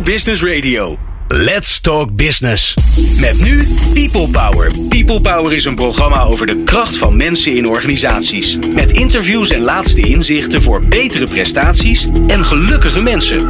Business Radio. Let's Talk Business. Met nu People Power. People Power is een programma over de kracht van mensen in organisaties. Met interviews en laatste inzichten voor betere prestaties en gelukkige mensen.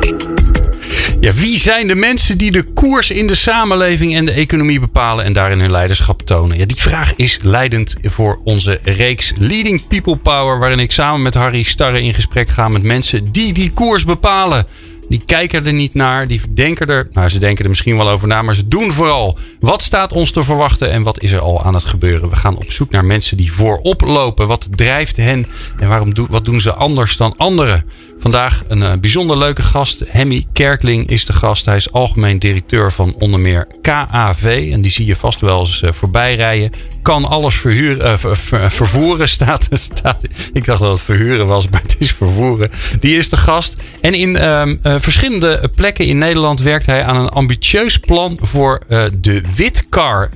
Ja, wie zijn de mensen die de koers in de samenleving en de economie bepalen en daarin hun leiderschap tonen? Ja, die vraag is leidend voor onze reeks Leading People Power, waarin ik samen met Harry Starre in gesprek ga met mensen die die koers bepalen. Die kijken er niet naar, die denken er, nou ze denken er misschien wel over na, maar ze doen vooral. Wat staat ons te verwachten en wat is er al aan het gebeuren? We gaan op zoek naar mensen die voorop lopen. Wat drijft hen en waarom wat doen ze anders dan anderen? Vandaag een uh, bijzonder leuke gast. Hemmy Kerkling is de gast. Hij is algemeen directeur van onder meer KAV. En die zie je vast wel eens uh, voorbij rijden. Kan alles verhuren, ver, vervoeren. Staat, staat, ik dacht dat het verhuren was, maar het is vervoeren. Die is de gast. En in ehm, verschillende plekken in Nederland werkt hij aan een ambitieus plan voor de Witcar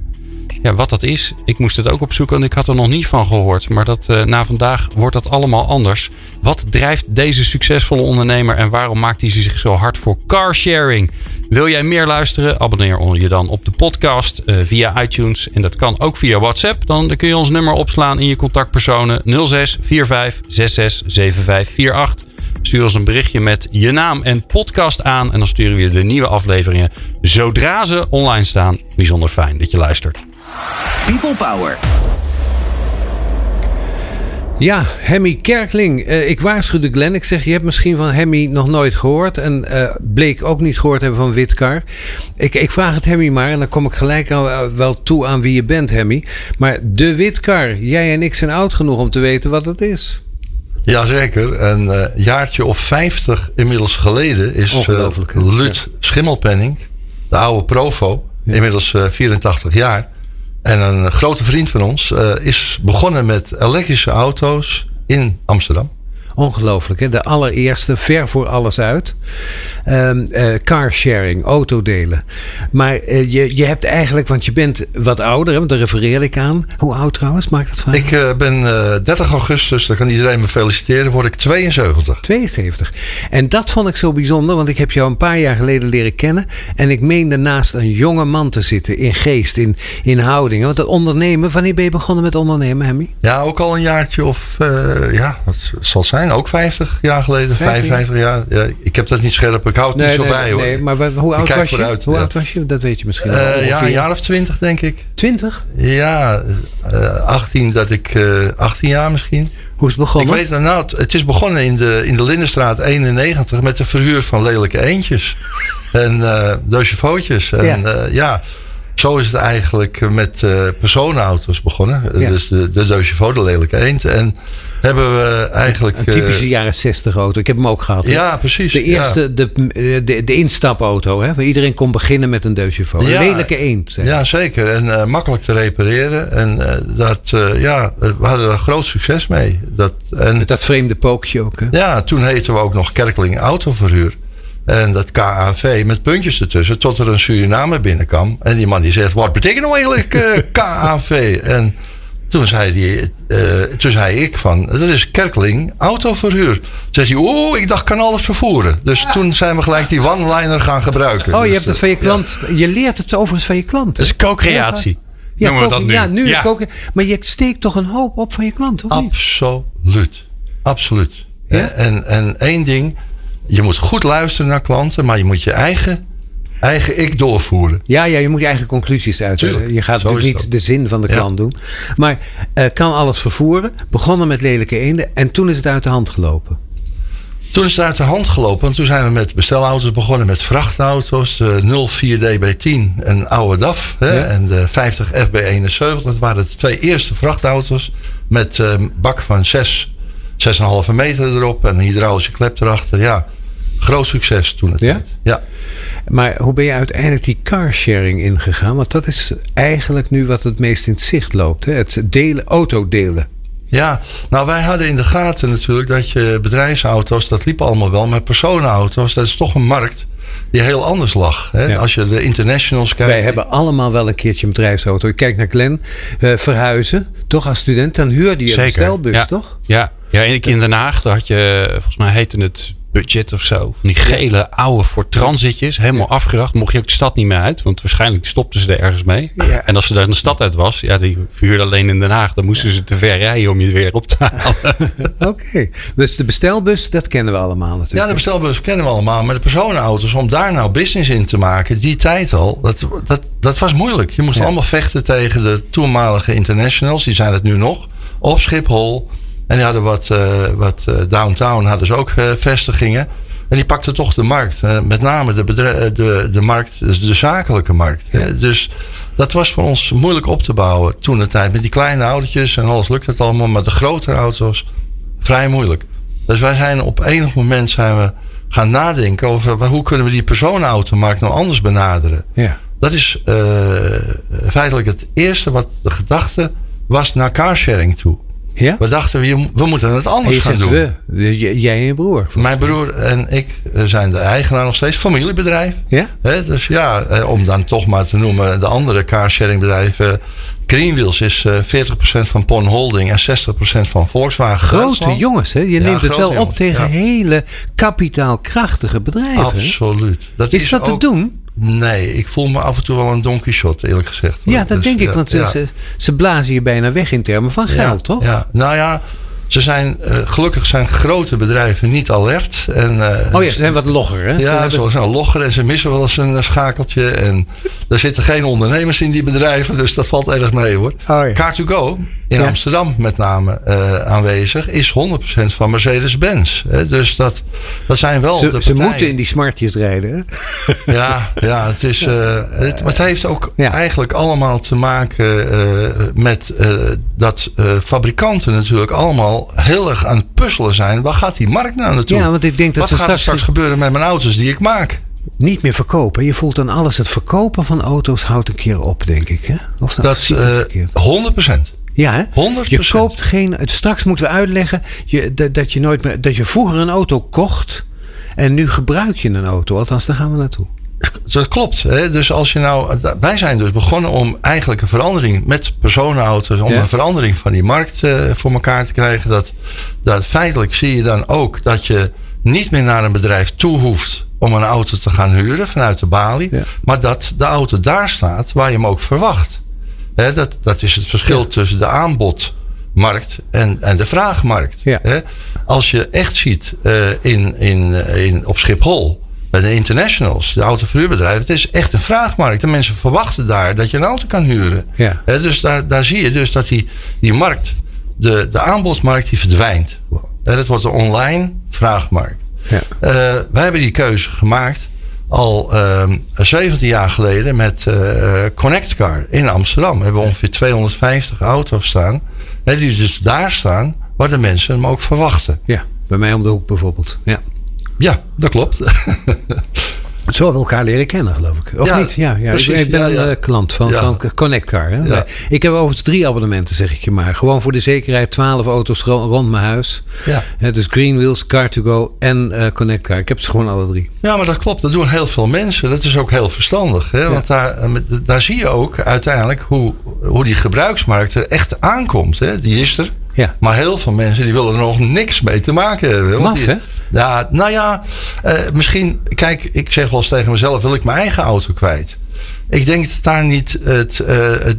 ja, wat dat is, ik moest het ook opzoeken en ik had er nog niet van gehoord. Maar dat, uh, na vandaag wordt dat allemaal anders. Wat drijft deze succesvolle ondernemer en waarom maakt hij zich zo hard voor carsharing? Wil jij meer luisteren? Abonneer je dan op de podcast uh, via iTunes. En dat kan ook via WhatsApp. Dan kun je ons nummer opslaan in je contactpersonen 06 45 66 75 48. Stuur ons een berichtje met je naam en podcast aan. En dan sturen we je de nieuwe afleveringen zodra ze online staan. Bijzonder fijn dat je luistert. People Power. Ja, Hemmy Kerkling. Uh, ik waarschuwde Glenn. Ik zeg, je hebt misschien van Hemmy nog nooit gehoord. En uh, bleek ook niet gehoord hebben van Witkar. Ik, ik vraag het Hemmy maar. En dan kom ik gelijk al, wel toe aan wie je bent, Hemmy. Maar de Witkar. Jij en ik zijn oud genoeg om te weten wat het is. Jazeker. Een uh, jaartje of vijftig inmiddels geleden is Lut ja. Schimmelpenning, de oude Provo, ja. inmiddels 84 jaar en een grote vriend van ons uh, is begonnen met elektrische auto's in Amsterdam. Ongelooflijk, hè? De allereerste, ver voor alles uit. Um, uh, carsharing, autodelen. Maar uh, je, je hebt eigenlijk, want je bent wat ouder, hè? want daar refereer ik aan. Hoe oud trouwens? Maakt het van? Ik uh, ben 30 augustus, dan kan iedereen me feliciteren, word ik 72. 72. En dat vond ik zo bijzonder, want ik heb jou een paar jaar geleden leren kennen. En ik meende naast een jonge man te zitten, in geest, in, in houding. Want het ondernemen, wanneer ben je begonnen met ondernemen, Hemmy? Ja, ook al een jaartje of, ja, wat zal het zijn? Ook 50 jaar geleden, 55 jaar. Ja, ik heb dat niet scherp, ik hou het nee, niet zo nee, bij hoor. Nee, maar hoe oud was je? Hoe ja. oud was je? Dat weet je misschien uh, wel. Ja, een jaar of 20 denk ik. 20? Ja, uh, 18 dat ik, uh, 18 jaar misschien. Hoe is het begonnen? Ik weet nou, het, het is begonnen in de, in de Lindenstraat 91 met de verhuur van lelijke eendjes. en uh, doosjefootjes. En ja. Ja, zo is het eigenlijk met uh, personenauto's begonnen. Ja. Dus de, de doosje de lelijke eend. En hebben we eigenlijk... Een typische uh, jaren 60 auto. Ik heb hem ook gehad. Hè? Ja, precies. De eerste, ja. de, de, de instapauto. Hè? Waar iedereen kon beginnen met een Deugevo. Ja, een lelijke eend. Zeg. Ja, zeker. En uh, makkelijk te repareren. En uh, dat, ja, we hadden er groot succes mee. Dat, en, met dat vreemde pookje ook. Hè? Ja, toen heten we ook nog Kerkeling Autoverhuur. En dat KAV met puntjes ertussen. Tot er een Suriname binnenkwam. En die man die zegt, wat betekent nou eigenlijk uh, KAV? En toen zei, die, uh, toen zei ik van, dat is Kerkeling autoverhuur. Toen zei hij, oeh, ik dacht kan alles vervoeren. Dus ja. toen zijn we gelijk die one-liner gaan gebruiken. Oh, je dus, hebt het van je klant. Ja. Je leert het overigens van je klant. Dat is co-creatie. Ja, Noemen we dat nu. Ja, nu ja. Is maar je steekt toch een hoop op van je klant, of niet? Absoluut. Absoluut. Ja? En, en één ding, je moet goed luisteren naar klanten, maar je moet je eigen, eigen ik doorvoeren. Ja, ja, je moet je eigen conclusies uit. Tuurlijk, je gaat natuurlijk niet dat. de zin van de Ja. klant doen. Maar uh, kan alles vervoeren. Begonnen met lelijke eenden. En toen is het uit de hand gelopen. Toen is het uit de hand gelopen. Want toen zijn we met bestelauto's begonnen. Met vrachtauto's. De 04 DB10 en oude DAF. Hè, Ja. En de 50 FB71. Dat waren de twee eerste vrachtauto's. Met een bak van 6, 6,5 meter erop. En een hydraulische klep erachter. Ja, groot succes toen het Ja? Ja. Maar hoe ben je uiteindelijk die carsharing ingegaan? Want dat is eigenlijk nu wat het meest in het zicht loopt. Hè? Het delen, autodelen. Ja, nou wij hadden in de gaten natuurlijk dat je bedrijfsauto's, dat liep allemaal wel. Maar personenauto's, dat is toch een markt die heel anders lag. Hè? Ja. Als je de internationals kijkt. Wij hebben allemaal wel een keertje een bedrijfsauto. Ik kijk naar Glenn. eh, verhuizen, toch als student. Dan huurde je een bestelbus, ja. toch? Ja, ja en ik in Den Haag, daar had je, volgens mij heette het budget of zo. Van die gele oude voor transitjes. Helemaal afgeracht. Mocht je ook de stad niet meer uit. Want waarschijnlijk stopten ze er ergens mee. Ja. En als ze daar de stad uit was. Ja, die verhuurde alleen in Den Haag. Dan moesten ze te ver rijden om je weer op te halen. Oké. Dus de bestelbus, dat kennen we allemaal Ja, natuurlijk. de bestelbus kennen we allemaal. Maar de personenauto's, om daar nou business in te maken, die tijd al, dat, dat, dat was moeilijk. Je moest Ja. allemaal vechten tegen de toenmalige internationals. Die zijn het nu nog. Op Schiphol. En die hadden wat, eh, wat eh, downtown hadden ze ook eh, vestigingen. En die pakten toch de markt. Met name de, de, de markt, dus de zakelijke markt. Dus dat was voor ons moeilijk op te bouwen toen de tijd. Met die kleine autootjes en alles lukt het allemaal. Maar de grotere auto's, vrij moeilijk. Dus wij zijn op enig moment zijn we gaan nadenken over hoe kunnen we die personenautomarkt nou anders benaderen. Ja. Dat is feitelijk het eerste wat de gedachte was naar carsharing toe. Ja? We dachten, we, we moeten het anders gaan doen. we, jij en je broer. Mijn broer en ik eh, zijn de eigenaar nog steeds, familiebedrijf. Ja? Dus ja, eh, om dan toch maar te noemen, de andere carsharingbedrijven. Greenwheels is eh 40% van Pon Holding en 60% van Volkswagen. Grote Duitsland. jongens, hè? Je Ja, neemt het wel op tegen ja. hele kapitaalkrachtige bedrijven. Absoluut. Dat Is dat te doen? Nee, ik voel me af en toe wel een Don Quixote, eerlijk gezegd. Ja, dat Dus, denk ik, want ze- ja. ze, ze blazen je bijna weg in termen van geld, toch? Ja, nou ja, ze zijn, eh, gelukkig zijn grote bedrijven niet alert. En, eh, Oh ja, ze zijn wat logger, hè? Ze Ja, zoals een logger en ze missen wel eens een schakeltje. En er zitten geen ondernemers in die bedrijven, dus dat valt erg mee hoor. ja. Car2Go in Ja. Amsterdam met name eh, aanwezig is 100% van Mercedes-Benz. Dus dat, dat zijn wel Ze, de ze moeten in die smartjes rijden, hè? Ja, ja het, is, het, maar het heeft ook Ja. eigenlijk allemaal te maken met dat fabrikanten natuurlijk allemaal heel erg aan het puzzelen zijn. Waar gaat die markt nou naartoe? Ja, want ik denk dat Wat ze gaat er straks- gebeuren met mijn auto's die ik maak? Niet meer verkopen. Je voelt dan alles. Het verkopen van auto's houdt een keer op, denk ik, hè? Of Dat ik het eh verkeerd? 100%. Ja, hè? 100%. Je koopt geen. het- Straks moeten we uitleggen je, dat, dat je nooit meer. Dat je vroeger een auto kocht. En nu gebruik je een auto. Althans, daar gaan we naartoe. Dat klopt. Hè? Dus als je nou, wij zijn dus begonnen om eigenlijk een verandering met personenauto's, om Ja. een verandering van die markt eh, voor elkaar te krijgen. Dat, dat feitelijk zie je dan ook dat je niet meer naar een bedrijf toe hoeft om een auto te gaan huren vanuit de balie, Ja. maar dat de auto daar staat waar je hem ook verwacht. Hè, dat, dat is het verschil Ja. tussen de aanbodmarkt en, en de vraagmarkt. Hè? Als je echt ziet eh, in, in, in, op Schiphol, bij de internationals, de autoverhuurbedrijven, het is echt een vraagmarkt. De mensen verwachten daar dat je een auto kan huren. Ja. Dus daar, daar zie je dus dat die, die markt, de, de aanbodmarkt, die verdwijnt. Hè, dat wordt een online vraagmarkt. Ja. Eh, wij hebben die keuze gemaakt al ehm 17 jaar geleden met eh Connect Car in Amsterdam. We hebben ongeveer 250 auto's staan. Hè, die dus daar staan waar de mensen hem ook verwachten. Ja, bij mij om de hoek bijvoorbeeld. Ja. Ja, dat klopt. Zo hebben we elkaar leren kennen, geloof ik. Of Ja, niet? Ja, ja. precies, ik, ben ja, ja. een eh, klant van, van Connect Car. Hè? Ja. Ik heb overigens drie abonnementen, zeg ik je maar. Gewoon voor de zekerheid 12 auto's ro- rond mijn huis. Ja. Dus Greenwheels, Car2Go en eh, Connect Car. Ik heb ze gewoon alle drie. Ja, maar dat klopt. Dat doen heel veel mensen. Dat is ook heel verstandig. Hè? Want daar, eh, daar zie je ook uiteindelijk hoe, hoe die gebruiksmarkt er echt aankomt. Hè? Die is er. Ja. Maar heel veel mensen die willen er nog niks mee te maken hebben. Maf, die- hè? Ja, nou ja, eh, misschien... Kijk, ik zeg wel eens tegen mezelf... wil ik mijn eigen auto kwijt? Ik denk dat daar niet het, eh,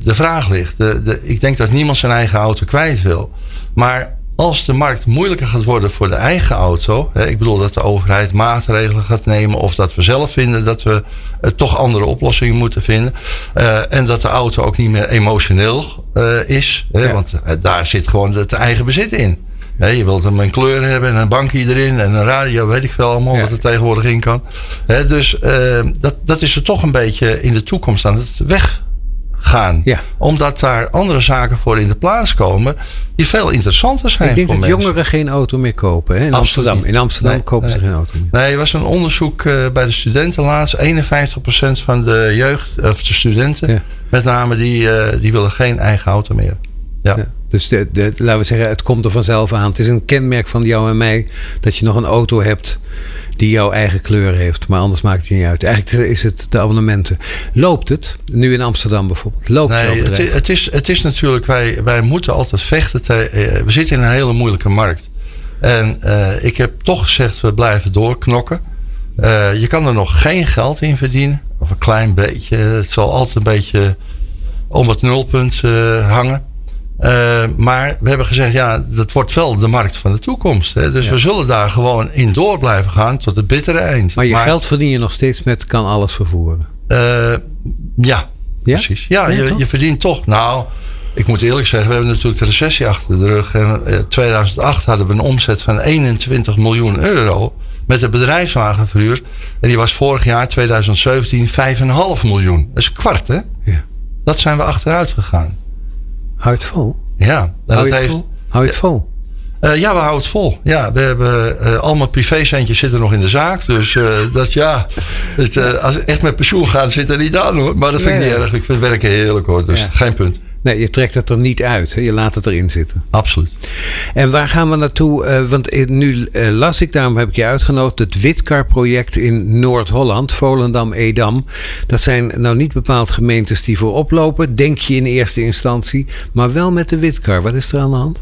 de vraag ligt. De, de, ik denk dat niemand zijn eigen auto kwijt wil. Maar als de markt moeilijker gaat worden voor de eigen auto... Hè, ik bedoel dat de overheid maatregelen gaat nemen... of dat we zelf vinden dat we eh, toch andere oplossingen moeten vinden... en dat de auto ook niet meer emotioneel is. Hè, Ja. Want daar zit gewoon het eigen bezit in. Je wilt hem een kleur hebben en een bankje erin en een radio, weet ik veel allemaal Ja. wat er tegenwoordig in kan. Dus eh, dat, dat is er toch een beetje in de toekomst aan het weggaan. Ja. Omdat daar andere zaken voor in de plaats komen die veel interessanter zijn ik denk voor dat mensen. jongeren geen auto meer kopen. Hè? In Absoluut Amsterdam. niet. In Amsterdam Nee, kopen ze geen auto meer. Nee, er was een onderzoek eh, bij de studenten laatst. 51% van de jeugd, of de studenten, Ja. met name, die, eh, die willen geen eigen auto meer. Ja. Ja. Dus de, de, laten we zeggen, het komt er vanzelf aan. Het is een kenmerk van jou en mij dat je nog een auto hebt die jouw eigen kleur heeft. Maar anders maakt het niet uit. Eigenlijk is het de abonnementen. Loopt het? Nu in Amsterdam bijvoorbeeld. Loopt Nee, het, is- het, is, het is natuurlijk, wij, wij moeten altijd vechten. te- eh, we zitten in een hele moeilijke markt. En eh, ik heb toch gezegd, we blijven doorknokken. Eh, je kan er nog geen geld in verdienen. Of een klein beetje. Het zal altijd een beetje om het nulpunt hangen. Eh, maar we hebben gezegd, ja, dat wordt wel de markt van de toekomst. Hè? Dus we zullen daar gewoon in door blijven gaan tot het bittere eind. Maar je geld verdien je nog steeds met kan alles vervoeren. eh, ja, precies. Ja, Ja, je, je verdient toch. Nou, ik moet eerlijk zeggen, we hebben natuurlijk de recessie achter de rug. En eh, 2008 hadden we een omzet van 21 miljoen euro met de bedrijfswagenverhuur. En die was vorig jaar, 2017, 5,5 miljoen. Dat is een kwart, hè? Ja. Dat zijn we achteruit gegaan. Hou het vol. Ja, Hou dat je het heeft. vol? Hou je het vol? Eh, ja, we houden het vol. Ja, we hebben uh, al mijn privécentjes zitten nog in de zaak. Dus uh, dat ja, het, als echt met pensioen ga, zit er niet aan hoor. Maar dat vind ik Nee. niet erg. Ik vind werken heerlijk hoor. Dus Ja. geen punt. Nee, je trekt het er niet uit. Hè? Je laat het erin zitten. Absoluut. En waar gaan we naartoe? Eh, want eh, nu eh, las ik, daarom heb ik je uitgenodigd, het Witcar-project in Noord-Holland, Volendam, Edam. Dat zijn nou niet bepaald gemeentes die voorop lopen, denk je in eerste instantie, maar wel met de Witcar. Wat is er aan de hand?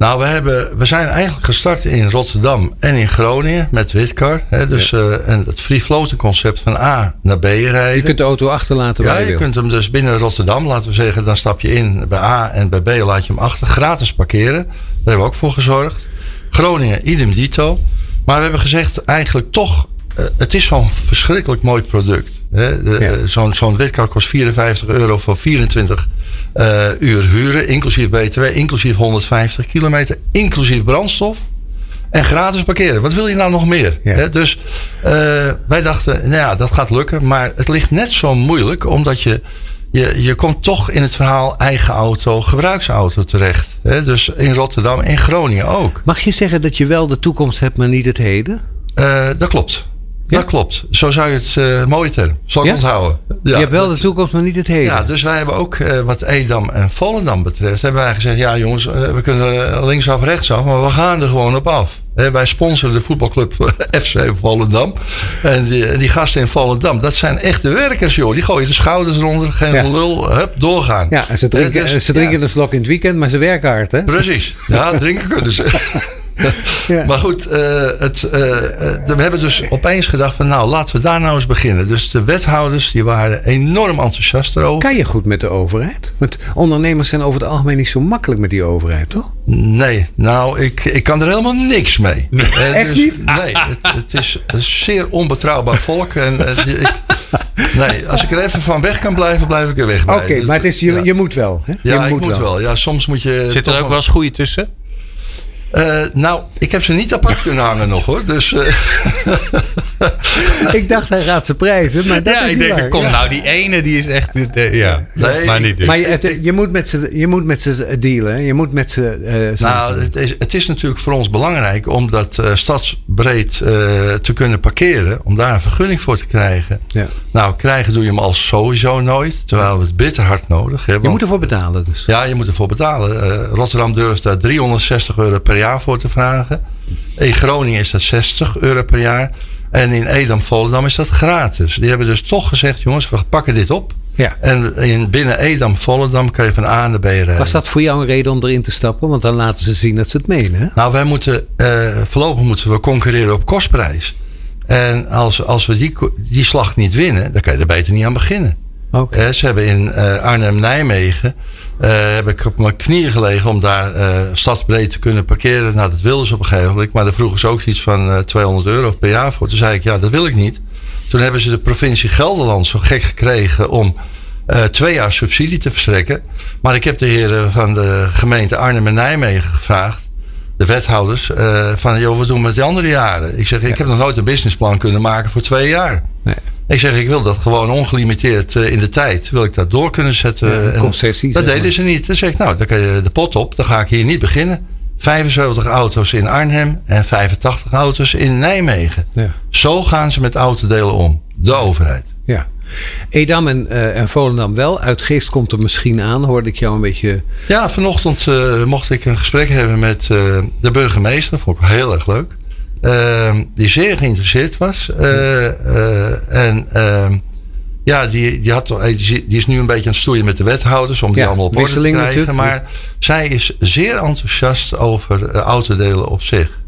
Nou, we, hebben, we zijn eigenlijk gestart in Rotterdam en in Groningen met Witcar. Hè, dus eh, en het free floating concept van A naar B rijden. Je kunt de auto achterlaten waar Ja, je, kunt hem dus binnen Rotterdam, laten we zeggen, dan stap je in bij A en bij B laat je hem achter. Gratis parkeren. Daar hebben we ook voor gezorgd. Groningen, idem dito. Maar we hebben gezegd, eigenlijk toch, eh, het is zo'n verschrikkelijk mooi product. Ja. eh, Zo'n zo'n witcar kost 54 euro voor 24 eh, uur huren, inclusief BTW, inclusief 150 kilometer, inclusief brandstof. En gratis parkeren. Wat wil je nou nog meer? Ja. Dus eh, wij dachten, nou ja, dat gaat lukken. Maar het ligt net zo moeilijk, omdat je, je, je komt toch in het verhaal eigen auto, gebruiksauto terecht. Dus in Rotterdam, in Groningen ook. Mag je zeggen dat je wel de toekomst hebt, maar niet het heden? Dat klopt. Ja? Dat klopt. Zo zou je het uh, mooie term. Zal ik Ja? onthouden. je hebt wel dat- de toekomst, maar niet het heden. Ja, dus wij hebben ook eh, wat Edam en Volendam betreft, hebben wij gezegd, ja jongens, eh, we kunnen linksaf, rechtsaf, maar we gaan er gewoon op af. Wij sponsoren de voetbalclub FC Volendam. En die, die gasten in Volendam, dat zijn echte werkers, joh. Die gooien de schouders eronder, geen Ja. lul, hup, doorgaan. Ja, en ze drinken, Eh, dus, ze drinken ja. een slok in het weekend, maar ze werken hard, hè? Precies. Ja, drinken kunnen ze. Ja. Maar goed, eh, het, eh, eh, we hebben dus opeens gedacht van nou, laten we daar nou eens beginnen. Dus de wethouders die waren enorm enthousiast erover. Kan je goed met de overheid? Want ondernemers zijn over het algemeen niet zo makkelijk met die overheid, toch? Nee, nou, ik, ik kan er helemaal niks mee. Echt niet? Nee, het, het is een zeer onbetrouwbaar volk. En, ik, nee, als ik er even van weg kan blijven, blijf ik er weg. Oké. Dus, maar het is, je, ja. je moet wel. Hè? Ja, je ik moet wel. Ja, soms moet je. Zit er ook wel eens goede tussen? Eh, nou, ik heb ze niet apart kunnen hangen nog hoor. Dus eh, Ik dacht, hij gaat ze prijzen, maar dat ja, is ik denk, waar. er komt Ja. nou die ene, die is echt... eh, ja, Nee, maar niet dus. Maar je, het- je moet met ze, je moet met ze dealen. Je moet met ze. eh, nou, het is, het is natuurlijk voor ons belangrijk om dat eh, stadsbreed eh, te kunnen parkeren. Om daar een vergunning voor te krijgen. ja. Nou, krijgen doe je hem al sowieso nooit. Terwijl we het bitter hard nodig hebben. Je moet ervoor betalen dus. Ja, je moet ervoor betalen. Eh, Rotterdam durft daar 360 euro per jaar voor te vragen. In Groningen is dat 60 euro per jaar. En in Edam, Volendam is dat gratis. Die hebben dus toch gezegd, jongens, we pakken dit op. Ja. En in, binnen Edam, Volendam kan je van A naar B rijden. Was dat voor jou een reden om erin te stappen? Want dan laten ze zien dat ze het menen. Nou, wij moeten, eh, voorlopig moeten we concurreren op kostprijs. En als, als we die, die slag niet winnen, dan kan je er beter niet aan beginnen. Oké. Eh, ze hebben in eh, Arnhem-Nijmegen. Eh, heb ik op mijn knieën gelegen om daar eh, stadsbreed te kunnen parkeren. Nou, dat wilden ze op een gegeven moment. Maar daar vroegen ze ook iets van eh, 200 euro per jaar voor. Toen zei ik, ja, dat wil ik niet. Toen hebben ze de provincie Gelderland zo gek gekregen om eh, twee jaar subsidie te verstrekken. Maar ik heb de heren van de gemeente Arnhem en Nijmegen gevraagd. De wethouders. eh, van, joh, wat doen we met die andere jaren? Ik zeg, ik heb nog nooit een businessplan kunnen maken voor twee jaar. Nee. Ik zeg, ik wil dat gewoon ongelimiteerd eh, in de tijd. Wil ik dat door kunnen zetten. Ja, En concessies, Dat deden ze niet. Dan zeg ik, nou, dan kan je de pot op. Dan ga ik hier niet beginnen. 75 auto's in Arnhem en 85 auto's in Nijmegen. Ja. Zo gaan ze met autodelen om. De overheid. ja. Edam en, eh, en Volendam wel. Uit Geest komt er misschien aan, hoorde ik jou een beetje. Ja, vanochtend eh, mocht ik een gesprek hebben met de burgemeester. Dat vond ik heel erg leuk. Ehm, die zeer geïnteresseerd was. Eh, eh, en ehm, ja, die, die, had, toch- die is nu een beetje aan het stoeien met de wethouders. Om die Ja, allemaal op orde te krijgen. natuurlijk. Maar zij is zeer enthousiast over eh, autodelen op zich.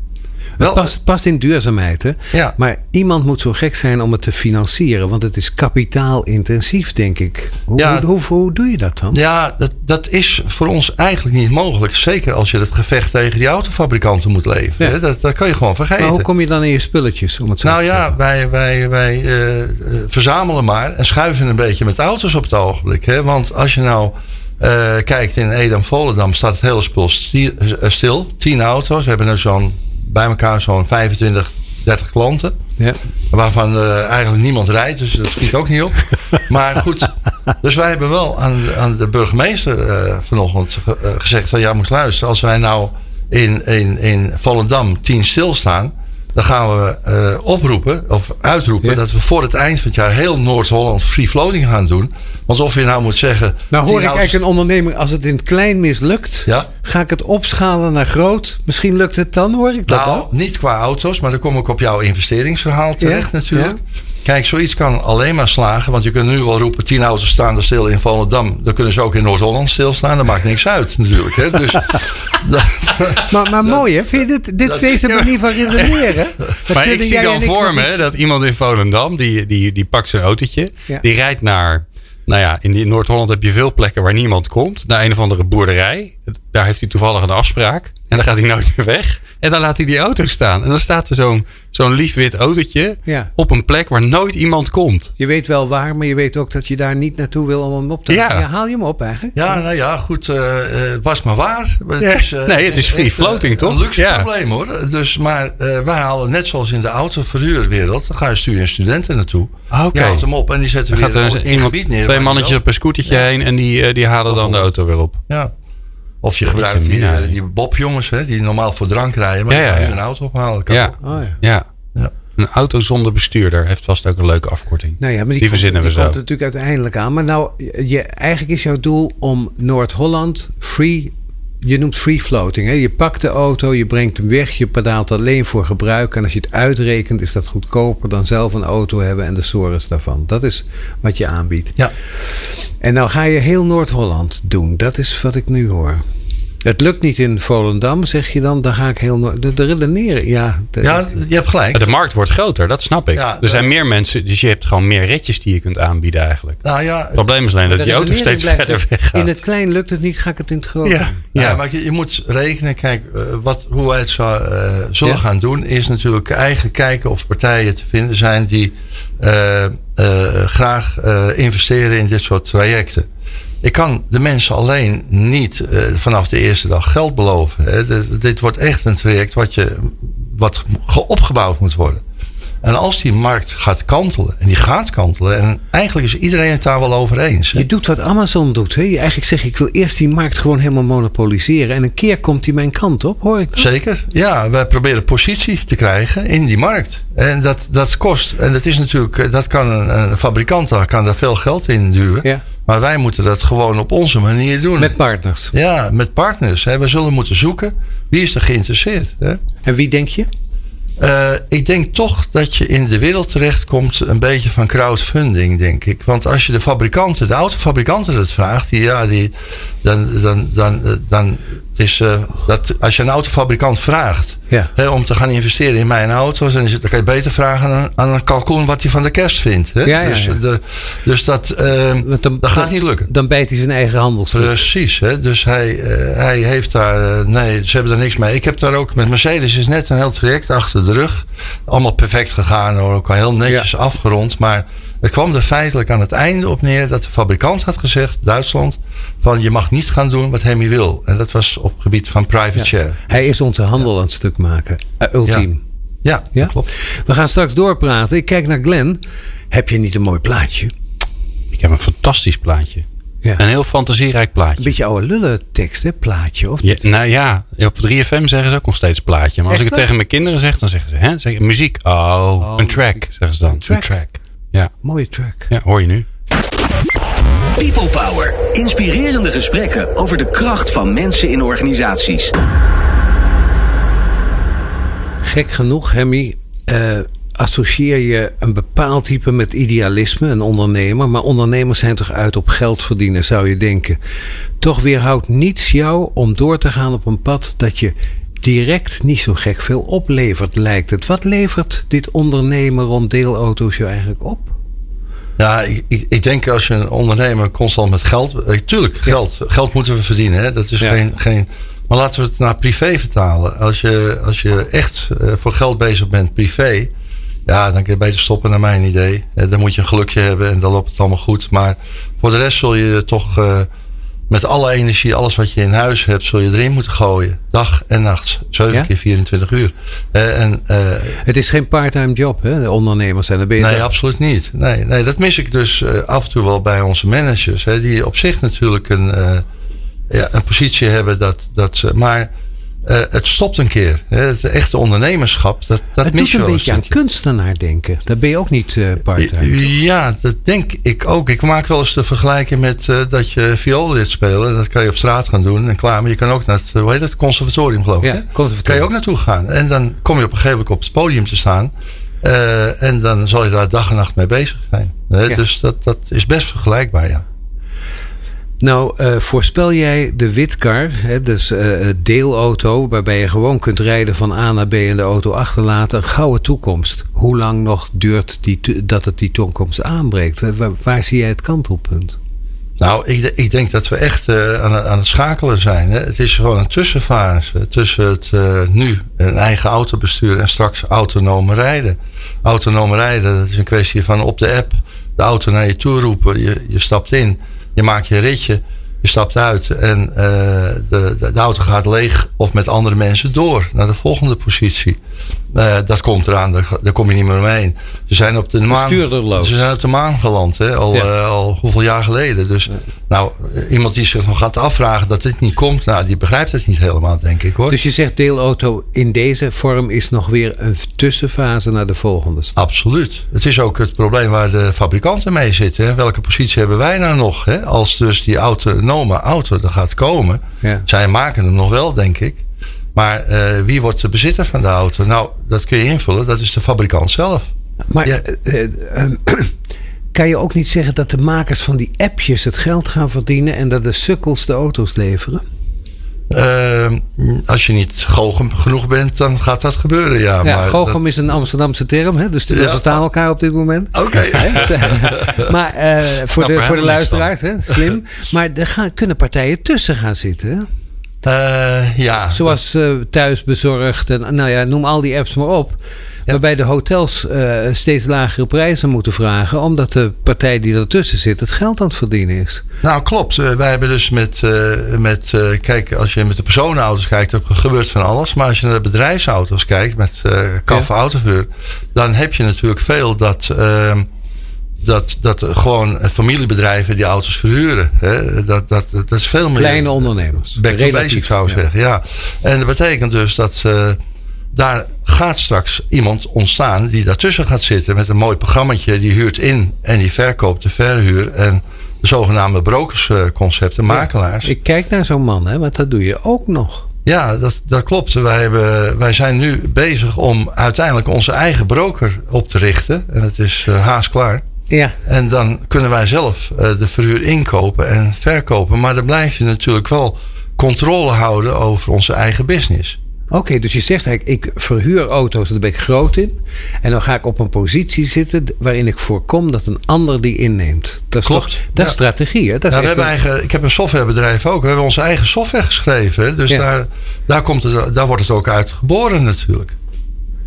Het past, past in duurzaamheid, hè? Ja. Maar iemand moet zo gek zijn om het te financieren. Want het is kapitaalintensief, denk ik. Hoe, Ja. hoe, hoe, hoe doe je dat dan? Ja, dat, dat is voor ons eigenlijk niet mogelijk. Zeker als je het gevecht tegen die autofabrikanten moet leveren. Ja. hè. Dat, dat kan je gewoon vergeten. Maar hoe kom je dan in je spulletjes? Om het zo Nou ja, wij, wij, wij eh, eh, verzamelen maar en schuiven een beetje met auto's op het ogenblik. Hè? Want als je nou eh, kijkt in Edam-Volendam staat het hele spul sti- stil. 10 auto's. We hebben nu zo'n, bij elkaar zo'n 25, 30 klanten. Ja. Waarvan eh, eigenlijk niemand rijdt, dus dat schiet ook niet op. Maar goed, dus wij hebben wel aan, aan de burgemeester eh, vanochtend eh, gezegd van ja, moet luisteren. Als wij nou in, in, in Volendam 10 stilstaan, dan gaan we eh, oproepen of uitroepen Ja. dat we voor het eind van het jaar heel Noord-Holland free floating gaan doen. Want of je nou moet zeggen. Nou 10 hoor ik auto's- eigenlijk een onderneming, als het in het klein mislukt, Ja. ga ik het opschalen naar groot. Misschien lukt het dan, hoor ik dat Nou, niet qua auto's, maar dan kom ik op jouw investeringsverhaal terecht Ja, natuurlijk. Kijk, zoiets kan alleen maar slagen. Want je kunt nu wel roepen, tien auto's staan er stil in Volendam. Dan kunnen ze ook in Noord-Holland stilstaan. Dat maakt niks uit natuurlijk. Hè? Dus, dat, Maar, maar mooi, hè? Vind je dit, dit dat- deze manier van redeneren? Maar ik zie dan voor me dat iemand in Volendam, die, die, die pakt zijn autootje. Ja. Die rijdt naar, nou ja, in Noord-Holland heb je veel plekken waar niemand komt. Naar een of andere boerderij. Daar heeft hij toevallig een afspraak. En dan gaat hij nooit meer weg. En dan laat hij die auto staan. En dan staat er zo'n zo'n lief wit autootje Ja. op een plek waar nooit iemand komt. Je weet wel waar, maar je weet ook dat je daar niet naartoe wil om hem op te Ja. haal je hem op eigenlijk? ja, nou ja, goed. eh, eh, was maar waar. Het Ja. is, eh, Nee, het is free echt, floating, toch? Een luxe Ja. probleem hoor. Dus, maar eh, wij halen net zoals in de autoverhuurwereld. Dan ga je stuur je studenten naartoe. Ah, oké. Je haalt hem op en die zetten Dan weer gaat er in iemand, gebied neer. twee mannetjes op een scootertje Ja. heen. En die, die halen dan de auto weer op. Ja. Of je gebruikt die, eh, die bobjongens, hè, die normaal voor drank rijden, maar Ja, die een auto ophalen. Kan Ja. Oh, ja. Ja. Ja. Een auto zonder bestuurder heeft vast ook een leuke afkorting. Nou ja, maar die, Die komt, verzinnen we die zo. komt natuurlijk uiteindelijk aan. Maar nou, je, eigenlijk is jouw doel om Noord-Holland free... Je noemt free floating. Hè? Je pakt de auto, je brengt hem weg, je pedaalt alleen voor gebruik. En als je het uitrekent, is dat goedkoper dan zelf een auto hebben en de sores daarvan. Dat is wat je aanbiedt. Ja. En nou ga je heel Noord-Holland doen. Dat is wat ik nu hoor. Het lukt niet in Volendam, zeg je dan. Dan ga ik heel. De, de redeneren, ja. de- ja, je hebt gelijk. De markt wordt groter, dat snap ik. Ja, er zijn meer mensen, dus je hebt gewoon meer ritjes die je kunt aanbieden eigenlijk. Nou ja, Het probleem is alleen dat die auto steeds blijft verder weg gaat. In het klein lukt het niet, ga ik het in het groot ja, maar je, je moet rekenen. Kijk, eh, wat, hoe wij het zou, eh, zullen Ja. gaan doen, is natuurlijk eigenlijk kijken of partijen te vinden zijn die eh, eh, graag eh, investeren in dit soort trajecten. Ik kan de mensen alleen niet eh, vanaf de eerste dag geld beloven. Hè. Dit wordt echt een traject wat, je, wat ge- opgebouwd moet worden. En als die markt gaat kantelen, en die gaat kantelen, en eigenlijk is iedereen het daar wel over eens. hè. Je doet wat Amazon doet. Hè? Je eigenlijk zeg ik wil eerst die markt gewoon helemaal monopoliseren. En een keer komt die mijn kant op, hoor ik. dat? Zeker. Ja, wij proberen positie te krijgen in die markt. En dat, dat kost. En dat is natuurlijk, eh, dat kan een, een fabrikant daar kan daar veel geld in duwen. Ja. Maar wij moeten dat gewoon op onze manier doen. Met partners. ja, met partners. Hè. We zullen moeten zoeken wie is er geïnteresseerd. Hè. En wie denk je? Eh, ik denk toch dat je in de wereld terechtkomt een beetje van crowdfunding, denk ik. Want als je de fabrikanten, de autofabrikanten dat vraagt, die, ja, die, dan, dan, dan, eh, dan is, eh, dat als je een autofabrikant vraagt Ja. hè, om te gaan investeren in mijn auto's, dan, is het, dan kan je beter vragen aan, aan een kalkoen wat hij van de kerst vindt. Hè? Ja, ja, dus. De, dus dat, eh, Want dan- dat gaat niet lukken. Dan bijt hij zijn eigen handelstuk. Precies, hè? dus hij, eh, hij heeft daar, nee, ze hebben daar niks mee. Ik heb daar ook met Mercedes is net een heel traject achter de rug. Allemaal perfect gegaan hoor, ook al heel netjes afgerond. Maar het kwam er feitelijk aan het einde op neer dat de fabrikant had gezegd, Duitsland, van je mag niet gaan doen wat Hemi wil. En dat was op het gebied van private share. Hij is onze handel aan het stuk maken. Uh, ultiem. Ja, Ja? dat klopt. We gaan straks doorpraten. Ik kijk naar Glenn. Heb je niet een mooi plaatje? Ik heb een fantastisch plaatje. Ja. Een heel fantasierijk Een plaatje. beetje oude lullen tekst, hè? Plaatje. Of Ja, nou ja, op 3FM zeggen ze ook nog steeds plaatje. Maar als ik het tegen mijn kinderen zeg, dan zeggen ze, hè? Zeg, muziek. Oh, een track, zeggen ze dan. Een track. Een track. Ja, Mooie track. ja, hoor je nu. People Power. Inspirerende gesprekken over de kracht van mensen in organisaties. Gek genoeg, Hemmy, eh, associeer je een bepaald type met idealisme, een ondernemer. Maar ondernemers zijn toch uit op geld verdienen, zou je denken. Toch weerhoudt niets jou om door te gaan op een pad dat je direct niet zo gek veel oplevert, lijkt het. Wat levert dit ondernemen rond deelauto's je eigenlijk op? Ja, ik, ik, ik denk als je een ondernemer constant met geld. eh, tuurlijk, geld. Geld moeten we verdienen. Hè? Dat is Ja. geen, geen. Maar laten we het naar privé vertalen. Als je, als je echt eh, voor geld bezig bent, privé. Ja, dan kun je beter stoppen, naar mijn idee. Eh, dan moet je een gelukje hebben en dan loopt het allemaal goed. Maar voor de rest zul je toch met alle energie, alles wat je in huis hebt, zul je erin moeten gooien. Dag en nacht. 7 Ja? keer 24 uur. Eh, en eh, Het is geen parttime job, hè? De ondernemers zijn er bezig. Nee, absoluut niet. Nee, nee, dat mis ik dus eh, af en toe wel bij onze managers. Hè, die op zich natuurlijk een, ja, een positie hebben dat, dat ze. Maar eh, het stopt een keer. Het echte ondernemerschap, dat, dat het mis je een wel beetje aan kunstenaar denken. Daar ben je ook niet eh parttime. Ja, dat denk ik ook. Ik maak wel eens de vergelijking met eh, dat je viool leert spelen. Dat kan je op straat gaan doen en klaar. Maar je kan ook naar het, hoe heet het, conservatorium geloof ik. Ja, conservatorium. Kan je ook naartoe gaan. En dan kom je op een gegeven moment op het podium te staan. En dan zal je daar dag en nacht mee bezig zijn. Ja. Dus dat, dat is best vergelijkbaar, ja. Nou, eh, voorspel jij de witkar, hè, dus eh, deelauto, waarbij je gewoon kunt rijden van A naar B en de auto achterlaten, een gouden toekomst? Hoe lang nog duurt die, dat het die toekomst aanbreekt? Eh, Waar, zie jij het kantelpunt? Nou, ik, ik denk dat we echt aan, aan het schakelen zijn. Hè. Het is gewoon een tussenfase tussen het nu een eigen auto besturen en straks autonoom rijden. Autonoom rijden, dat is een kwestie van op de app de auto naar je toe roepen. Je, je stapt in, je maakt je ritje, je stapt uit en eh, de, de, de auto gaat leeg of met andere mensen door naar de volgende positie. Eh, dat komt eraan, daar, daar kom je niet meer omheen. Ze zijn op de maan, ze zijn op de maan geland, hè? Al, Ja. eh, al hoeveel jaar geleden. Dus nou, eh, iemand die zich nog gaat afvragen dat dit niet komt, nou, die begrijpt het niet helemaal, denk ik hoor. Dus je zegt deelauto in deze vorm is nog weer een tussenfase naar de volgende stap. Absoluut. Het is ook het probleem waar de fabrikanten mee zitten. Hè? Welke positie hebben wij nou nog? Hè? Als dus die autonome auto er gaat komen. Ja. Zij maken hem nog wel, denk ik. Maar eh, wie wordt de bezitter van de auto? Nou, dat kun je invullen. Dat is de fabrikant zelf. Maar Ja. eh, eh, ehm, kan je ook niet zeggen dat de makers van die appjes het geld gaan verdienen en dat de sukkels de auto's leveren? Eh, als je niet goochem genoeg bent, dan gaat dat gebeuren. Ja, Ja, maar Goochum dat- is een Amsterdamse term, hè? dus we Ja. verstaan elkaar op dit moment. Oké. maar eh, voor, de, voor de luisteraars, hè? slim. Maar er gaan, kunnen partijen tussen gaan zitten. hè? Eh, ja. Zoals eh thuisbezorgd en nou ja, noem al die apps maar op. Waarbij de hotels eh, steeds lagere prijzen moeten vragen. Omdat de partij die ertussen zit het geld aan het verdienen is. Nou, klopt. Wij hebben dus met, met kijk, als je met de personenauto's kijkt, dan gebeurt van alles. Maar als je naar de bedrijfsauto's kijkt, met eh kaf Ja. autoverhuur, dan heb je natuurlijk veel dat, ehm, dat, dat gewoon familiebedrijven die auto's verhuren. Hè? Dat, dat, dat is veel meer. Kleine ondernemers. Back to basic zou ik ja. zeggen, ja. En dat betekent dus dat eh, daar gaat straks iemand ontstaan die daartussen gaat zitten met een mooi programmaatje. Die huurt in en die verkoopt de verhuur. En de zogenaamde brokersconcepten, makelaars. Ik kijk naar zo'n man, hè, want dat doe je ook nog. Ja, dat, dat klopt. Wij, hebben, wij zijn nu bezig om uiteindelijk onze eigen broker op te richten. En het is eh, haast klaar. Ja, En dan kunnen wij zelf eh, de verhuur inkopen en verkopen. Maar dan blijf je natuurlijk wel controle houden over onze eigen business. oké. dus je zegt eigenlijk, ik verhuur auto's, daar ben ik groot in. En dan ga ik op een positie zitten waarin ik voorkom dat een ander die inneemt. Dat is Klopt, toch dat is ja. strategie, hè? Dat is Ja, we hebben eigen, ik heb een softwarebedrijf ook. We hebben onze eigen software geschreven. Dus Ja. daar, daar, komt het, daar wordt het ook uit geboren natuurlijk.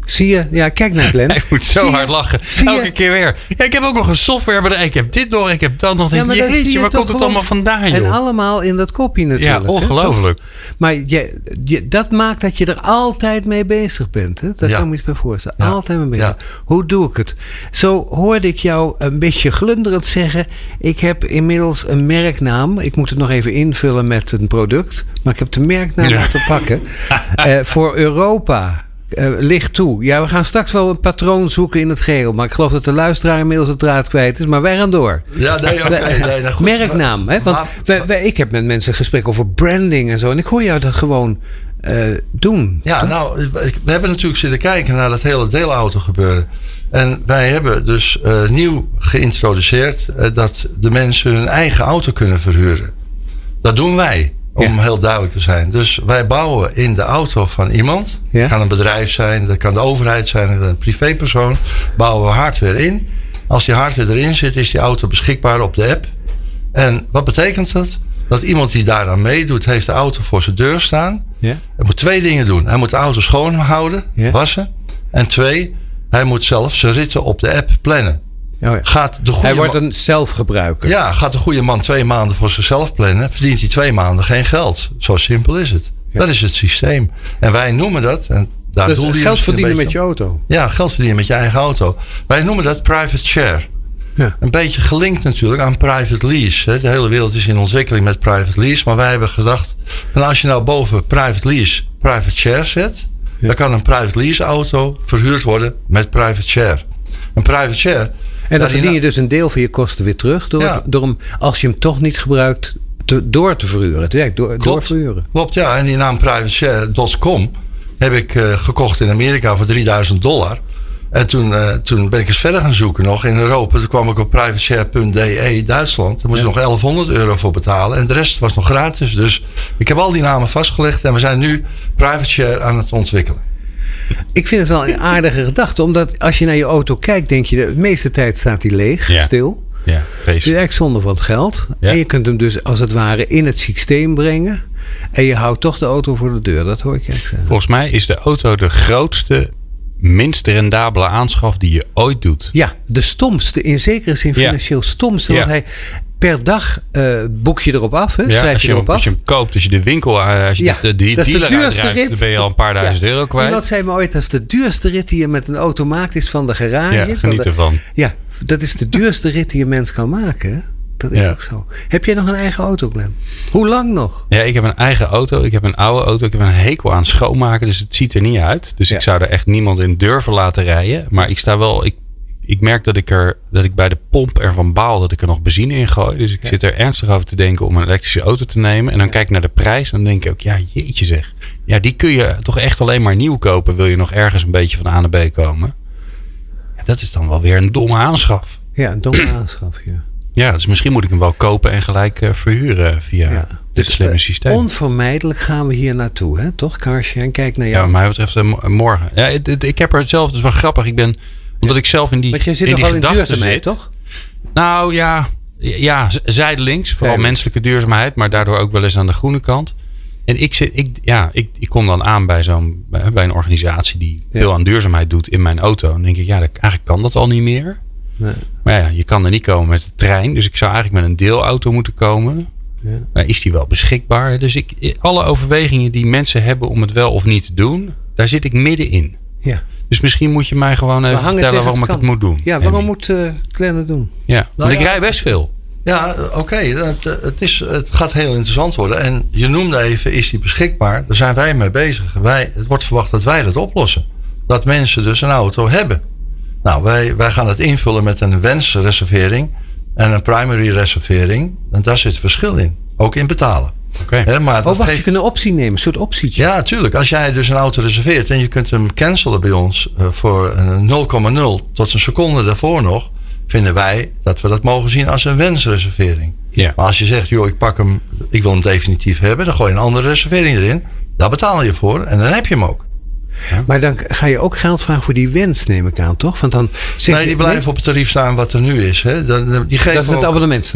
Zie je? Ja, kijk naar Glenn. Hij moet zo je? hard lachen. Je? Elke keer weer. Ja, ik heb ook nog een software. Ik heb dit nog, ik heb dat nog. Ja, maar dat Jeetje, je waar komt het allemaal vandaan, En joh? allemaal in dat kopje natuurlijk. Ja, ongelooflijk. Maar je, je, dat maakt dat je er altijd mee bezig bent. Hè? Daar Ja. kan ik me iets bij voorstellen. Ja. Altijd mee bezig. Hoe doe ik het? Zo hoorde ik jou een beetje glunderend zeggen... ik heb inmiddels een merknaam. Ik moet het nog even invullen met een product. Maar ik heb de merknaam te pakken. Eh, voor Europa... eh ligt toe. Ja, we gaan straks wel een patroon zoeken in het geheel. Maar ik geloof dat de luisteraar inmiddels het draad kwijt is. Maar wij gaan door. Ja, nee, oké. nee, nou goed. Merknaam. Hè? Want Maar- wij- wij- ik heb met mensen gesprek over branding en zo. En ik hoor jou dat gewoon eh, doen. Ja, nou, we hebben natuurlijk zitten kijken naar dat hele deelauto gebeuren. En wij hebben dus eh, nieuw geïntroduceerd eh, dat de mensen hun eigen auto kunnen verhuren. Dat doen wij. Om Ja. heel duidelijk te zijn. Dus wij bouwen in de auto van iemand. Ja. Het kan een bedrijf zijn, dat kan de overheid zijn, een privépersoon. Bouwen we hardware in. Als die hardware erin zit, is die auto beschikbaar op de app. En wat betekent dat? Dat iemand die daaraan meedoet, heeft de auto voor zijn deur staan. Ja. Hij moet twee dingen doen. Hij moet de auto schoonhouden, Ja. wassen. En twee, hij moet zelf zijn ritten op de app plannen. Oh ja. Gaat de goede Hij wordt een zelfgebruiker. ja, gaat de goede man twee maanden voor zichzelf plannen, verdient hij twee maanden geen geld. Zo simpel is het. Dat is het systeem. En wij noemen dat. En daar dus geld verdienen met je auto. Ja, geld verdienen met je eigen auto. Wij noemen dat private share. Ja. Een beetje gelinkt natuurlijk aan private lease. De hele wereld is in ontwikkeling met private lease. Maar wij hebben gedacht, en als je nou boven private lease private share zet, dan kan een private lease auto verhuurd worden met private share. Een private share. En dan verdien je dus een deel van je kosten weer terug. Door, Ja. door hem, als je hem toch niet gebruikt, te, door te verhuren. Het eigenlijk door, Klopt. doorverhuren. Klopt, ja. En die naam privateshare.com heb ik eh, gekocht in Amerika voor 3000 dollar. En toen, eh, toen ben ik eens verder gaan zoeken nog in Europa. Toen kwam ik op privateshare.de Duitsland. Daar moest ik nog 1100 euro voor betalen. En de rest was nog gratis. Dus ik heb al die namen vastgelegd. En we zijn nu privateshare aan het ontwikkelen. Ik vind het wel een aardige gedachte. Omdat als je naar je auto kijkt, denk je... de meeste tijd staat hij leeg, Ja. stil. Ja, Het is vreselijk. eigenlijk zonde van het geld. Ja. En je kunt hem dus als het ware in het systeem brengen. En je houdt toch de auto voor de deur. Dat hoor ik eigenlijk zeggen. Volgens mij is de auto de grootste, minst rendabele aanschaf die je ooit doet. Ja, de stomste. In zekere zin Ja. financieel stomste. Ja. Hij per dag eh, boek je erop af. Hè? Ja, Schrijf als, je je, erop hem- als af. je hem koopt, als je de winkel, eh, als je Ja, dat is de dealer duurste uitrijdt, rit. dan ben je al een paar duizend Ja. euro kwijt. Iemand zei me ooit, dat is de duurste rit die je met een auto maakt, is van de garage. Ja, Van geniet de- ervan. Ja, dat is de duurste rit die een mens kan maken. Dat is ook zo. Heb jij nog een eigen auto, Glenn? Hoe lang nog? Ja, ik heb een eigen auto. Ik heb een oude auto. Ik heb een hekel aan schoonmaken. Dus het ziet er niet uit. Dus ik zou er echt niemand in durven laten rijden. Maar ik sta wel. Ik, ik merk dat ik, er, dat ik bij de pomp ervan baal dat ik er nog benzine in gooi. Dus ik zit er ernstig over te denken om een elektrische auto te nemen. En dan kijk ik naar de prijs. En dan denk ik ook, ja, jeetje zeg. Ja, die kun je toch echt alleen maar nieuw kopen. Wil je nog ergens een beetje van A naar B komen? Ja, dat is dan wel weer een domme aanschaf. Ja, een domme aanschaf. Ja. Ja, dus misschien moet ik hem wel kopen en gelijk eh, verhuren via Ja. dit slimme eh, systeem. Onvermijdelijk gaan we hier naartoe, hè? toch, Karsje? En kijk naar Ja, jou. wat mij betreft eh, mo- morgen. Ja, het- ik heb er zelf, het is wel grappig. Ik ben, omdat ik zelf in die, Want jij zit in nog wel in duurzaamheid, toch? Nou ja, ja, zijdelings. Vooral menselijke duurzaamheid, maar daardoor ook wel eens aan de groene kant. En ik, zit, ik, ja, ik, ik kom dan aan bij, zo'n, bij bij een organisatie die Ja. veel aan duurzaamheid doet in mijn auto. En dan denk ik, ja, dat, eigenlijk kan dat al niet meer. Nee. Maar ja, je kan er niet komen met de trein. Dus ik zou eigenlijk met een deelauto moeten komen. Ja. Maar is die wel beschikbaar? Dus ik, alle overwegingen die mensen hebben om het wel of niet te doen, daar zit ik middenin. Ja. Dus misschien moet je mij gewoon even vertellen waarom ik het het moet doen. Ja, waarom moet eh Glenn het doen? Ja, want ik rij best veel. Ja, oké. Het, het, is- het gaat heel interessant worden. En je noemde even, is die beschikbaar? Daar zijn wij mee bezig. Wij, het wordt verwacht dat wij dat oplossen. Dat mensen dus een auto hebben. Nou, wij, wij gaan het invullen met een wensreservering en een primary reservering. En daar zit verschil in. Ook in betalen. Oké. Hè, maar Oh, dat wacht, je kunt een optie nemen. Een soort optietje. ja, tuurlijk. Als jij dus een auto reserveert en je kunt hem cancelen bij ons eh, voor een 0,0 tot een seconde daarvoor nog, vinden wij dat we dat mogen zien als een wensreservering. Ja. Maar als je zegt, joh, ik pak hem, ik wil hem definitief hebben, dan gooi je een andere reservering erin. Daar betaal je voor en dan heb je hem ook. Maar dan ga je ook geld vragen voor die wens, neem ik aan, toch? Want dan zeg Nee, je- die blijven op het tarief staan wat er nu is. Hè. Dan- Die geven Dat is het.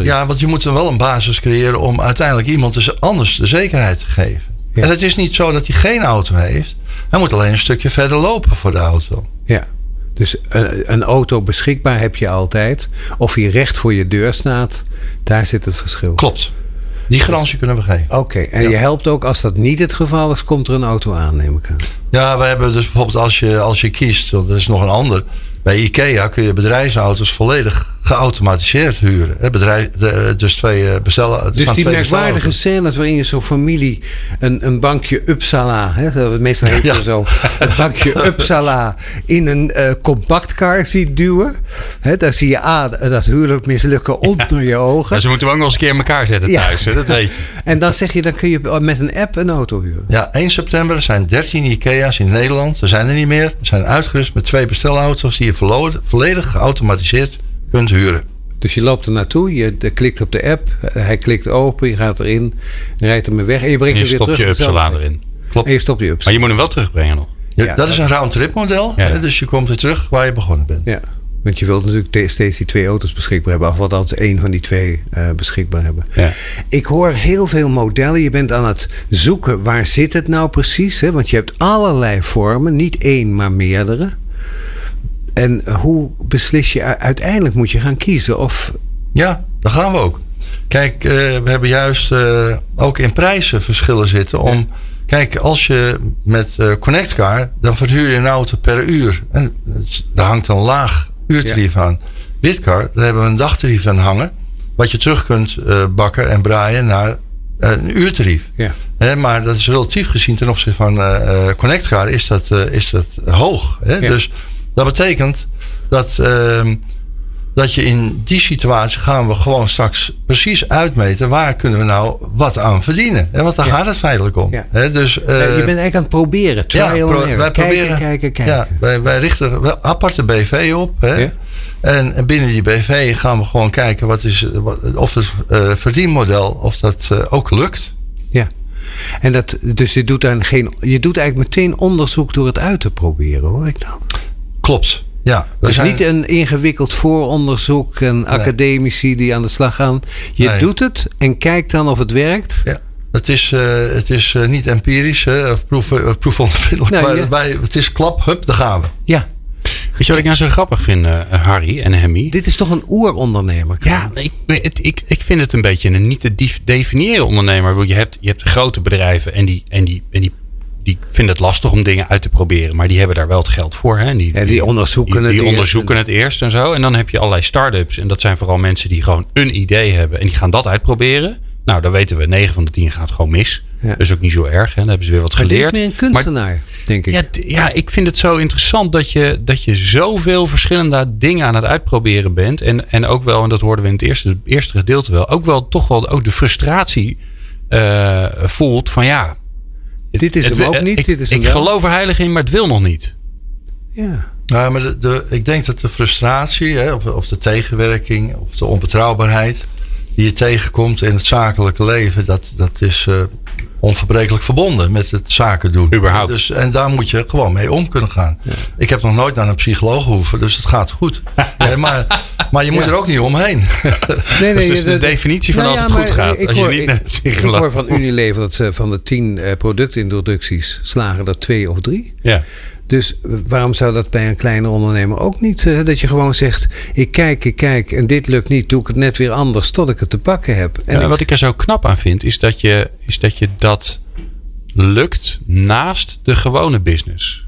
Ja, want je moet dan wel een basis creëren om uiteindelijk iemand dus anders de zekerheid te geven. Ja. En het is niet zo dat hij geen auto heeft. Hij moet alleen een stukje verder lopen voor de auto. Ja. Dus een, een auto beschikbaar heb je altijd. Of hij recht voor je deur staat, daar zit het verschil. Klopt. Die garantie kunnen we geven. Oké, en Ja. je helpt ook als dat niet het geval is, komt er een auto aan, neem ik aan. Ja, we hebben dus bijvoorbeeld als je, als je kiest, want dat is nog een ander. Bij IKEA kun je bedrijfsauto's volledig geautomatiseerd huren. Hè, Bedrijf, de- dus twee eh, bestellen. Dus die twee merkwaardige scènes waarin je zo'n familie een, een bankje Uppsala, hè, meestal heet Ja. zo, een bankje Uppsala in een eh compactcar ziet duwen. Hè, daar zie je A, dat huwelijk mislukken onder je ogen. Ja, ze moeten we ook nog eens een keer in elkaar zetten Ja. thuis. Hè? Dat weet je. En dan zeg je, dan kun je met een app een auto huren. Ja, 1 september zijn 13 IKEA's in Nederland. Er zijn er niet meer. Ze zijn uitgerust met twee bestelauto's die je volledig geautomatiseerd kunt huren. Dus je loopt er naartoe, je klikt op de app, eh, hij klikt open, je gaat erin, rijdt ermee weg en je En brengt je hem weer stopt je terug. Uppsala erin. En je stopt je Maar je moet hem wel terugbrengen nog. Ja, Ja, dat is een round-trip model. Ja. hè, dus je komt weer terug waar je begonnen bent. Ja, want je wilt natuurlijk te- steeds die twee auto's beschikbaar hebben. Of althans één van die twee eh, beschikbaar hebben. Ja. Ik hoor heel veel modellen. Je bent aan het zoeken waar zit het nou precies. Hè? Want je hebt allerlei vormen. Niet één, maar meerdere. En hoe beslis je? Uiteindelijk moet je gaan kiezen. Of Ja, daar gaan we ook. Kijk, eh, we hebben juist eh, ook in prijzen verschillen zitten. Om, Kijk, als je met eh Connect Car, dan verhuur je een auto per uur. En daar hangt een laag uurtarief aan. Bitcar, daar hebben we een dagtarief aan hangen. Wat je terug kunt bakken en braaien naar een uurtarief. Ja. Maar dat is relatief gezien ten opzichte van eh eh, Connect Car is dat, is dat hoog. Hè? Dus dat betekent dat, ehm, dat je in die situatie gaan we gewoon straks precies uitmeten waar kunnen we nou wat aan verdienen. Hè? Want daar Ja. gaat het feitelijk om. Ja. Hè? Dus, eh, Eh, je bent eigenlijk aan het proberen. Trial ja, pro- wij kijken, proberen. kijken, kijken. Ja, wij, wij richten wel aparte BV op. Hè? Ja. En, en binnen die BV gaan we gewoon kijken wat is, of het eh, verdienmodel of dat eh, ook lukt. Ja. En dat, dus je doet, dan geen, je doet eigenlijk meteen onderzoek door het uit te proberen, hoor ik dan. Klopt. Ja, Dus zijn, niet een ingewikkeld vooronderzoek en academici die aan de slag gaan. Je Nee. doet het en kijkt dan of het werkt. ja, het is, eh, het is eh, niet empirisch hè, of proef, eh, proefondervindelijk, maar ja. wij, het is klap, hup, daar gaan we. Ja, Weet je wat ik nou zo grappig vind, Harry en Hemmy? dit is toch een oerondernemer? Ja, ik, het, ik, ik vind het een beetje een niet te def- definiëren ondernemer. Je hebt, je hebt grote bedrijven en die, en die, en die, die vinden het lastig om dingen uit te proberen. Maar die hebben daar wel het geld voor. Hè? En Die, Ja, die onderzoeken die, het die eerst. onderzoeken het eerst en zo. En dan heb je allerlei start-ups. En dat zijn vooral mensen die gewoon een idee hebben. En die gaan dat uitproberen. Nou, dan weten we, 9 van de 10 gaat gewoon mis. Ja. Is ook niet zo erg. Hè? Dan hebben ze weer wat Maar geleerd. meer een kunstenaar, denk ik. Ja, ja, ik vind het zo interessant dat je, dat je zoveel verschillende dingen aan het uitproberen bent. En, en ook wel, en dat hoorden we in het eerste, eerste gedeelte wel, ook wel toch wel ook de frustratie eh, voelt van ja. Dit is het hem ook niet, Ik, dit is ik geloof er heilig in, maar het wil nog niet. Ja. Nou, maar de, de, ik denk dat de frustratie, hè, of, of de tegenwerking, of de onbetrouwbaarheid die je tegenkomt in het zakelijke leven, dat, dat is eh, onverbrekelijk verbonden met het zaken doen. Überhaupt. Dus, en daar moet je gewoon mee om kunnen gaan. Ik heb nog nooit naar een psycholoog hoeven, dus het gaat goed. Maar, maar je moet Ja. er ook niet omheen. Nee, Dat is dus de definitie van als het goed gaat. ik Als je hoor- niet ik- naar de psycholoog- Ik hoor van Unilever dat ze van de tien eh, productintroducties slagen er twee of drie. Ja. Dus waarom zou dat bij een kleine ondernemer ook niet? eh, dat je gewoon zegt, ik kijk, ik kijk en dit lukt niet, doe ik het net weer anders tot ik het te pakken heb. En wat ik er zo knap aan vind, is dat je, is dat, je dat lukt naast de gewone business.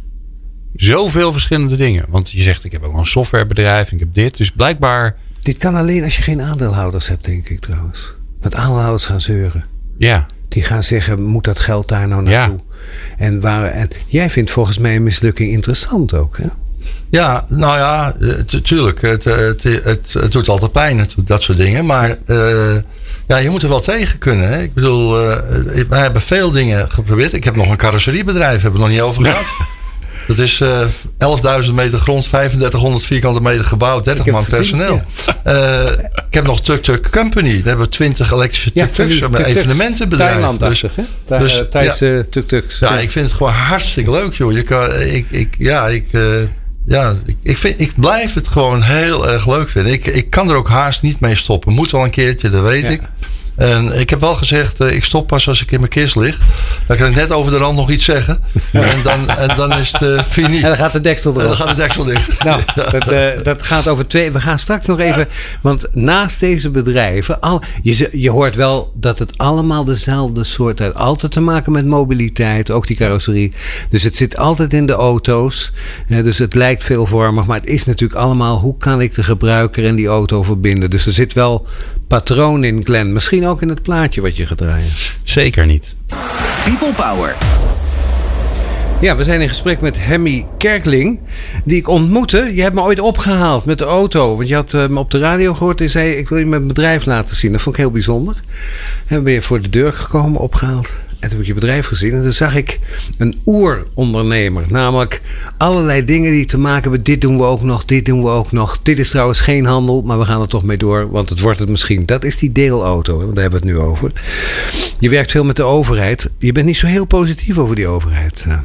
Zoveel verschillende dingen. Want je zegt, ik heb ook een softwarebedrijf, ik heb dit. Dus blijkbaar, dit kan alleen als je geen aandeelhouders hebt, denk ik trouwens. Want aandeelhouders gaan zeuren. ja. Die gaan zeggen, moet dat geld daar nou Ja. En, waar, en jij vindt volgens mij een mislukking interessant ook, hè? Ja, nou ja, eh, tu- tuurlijk. Het, eh, het, het, het doet altijd pijn, het doet dat soort dingen. Maar eh, ja, je moet er wel tegen kunnen. Hè? Ik bedoel, eh, wij hebben veel dingen geprobeerd. Ik heb nog een carrosseriebedrijf, hebben we nog niet over gehad. Dat is eh 11.000 meter grond, 3500 vierkante meter gebouwd, 30 heb man gezien, personeel. Eh, ik heb nog Tuk Tuk Company. Daar hebben we 20 elektrische Ja, tuk-tuks. Dus, Thailand-achtig, hè? Tha- dus, eh, Thaise tuk-tuks. ja, ik vind het gewoon hartstikke leuk, joh. Je kan, ik, ik, ja, ik, eh, ja, ik, ik, vind, ik blijf het gewoon heel erg leuk vinden. Ik, ik kan er ook haast niet mee stoppen. Moet wel een keertje, dat weet Ja. ik. En ik heb wel gezegd, eh, ik stop pas als ik in mijn kist lig. Dan kan ik net over de rand nog iets zeggen. En, dan, en dan is het eh, fini. En dan gaat de deksel En erop. dan gaat de deksel dicht. Nou, dat, eh, dat gaat over twee. We gaan straks nog even. Want naast deze bedrijven. Al, je, je hoort wel dat het allemaal dezelfde soort. heeft. Altijd te maken met mobiliteit. Ook die carrosserie. Dus het zit altijd in de auto's. Dus het lijkt veelvormig. Maar het is natuurlijk allemaal. Hoe kan ik de gebruiker en die auto verbinden? Dus er zit wel patroon in, Glenn. Misschien ook in het plaatje wat je gaat draaien. zeker niet. People Power. Ja, we zijn in gesprek met Hemmy Kerkling, die ik ontmoette. Je hebt me ooit opgehaald met de auto. Want je had eh, me op de radio gehoord en zei: Ik wil je mijn bedrijf laten zien. Dat vond ik heel bijzonder. En ben je voor de deur gekomen, opgehaald. Toen heb ik je bedrijf gezien. En toen zag ik een oerondernemer. Namelijk allerlei dingen die te maken hebben. Dit doen we ook nog, dit doen we ook nog. Dit is trouwens geen handel, maar we gaan er toch mee door. Want het wordt het misschien. Dat is die deelauto. Daar hebben we het nu over. Je werkt veel met de overheid. Je bent niet zo heel positief over die overheid. Uh.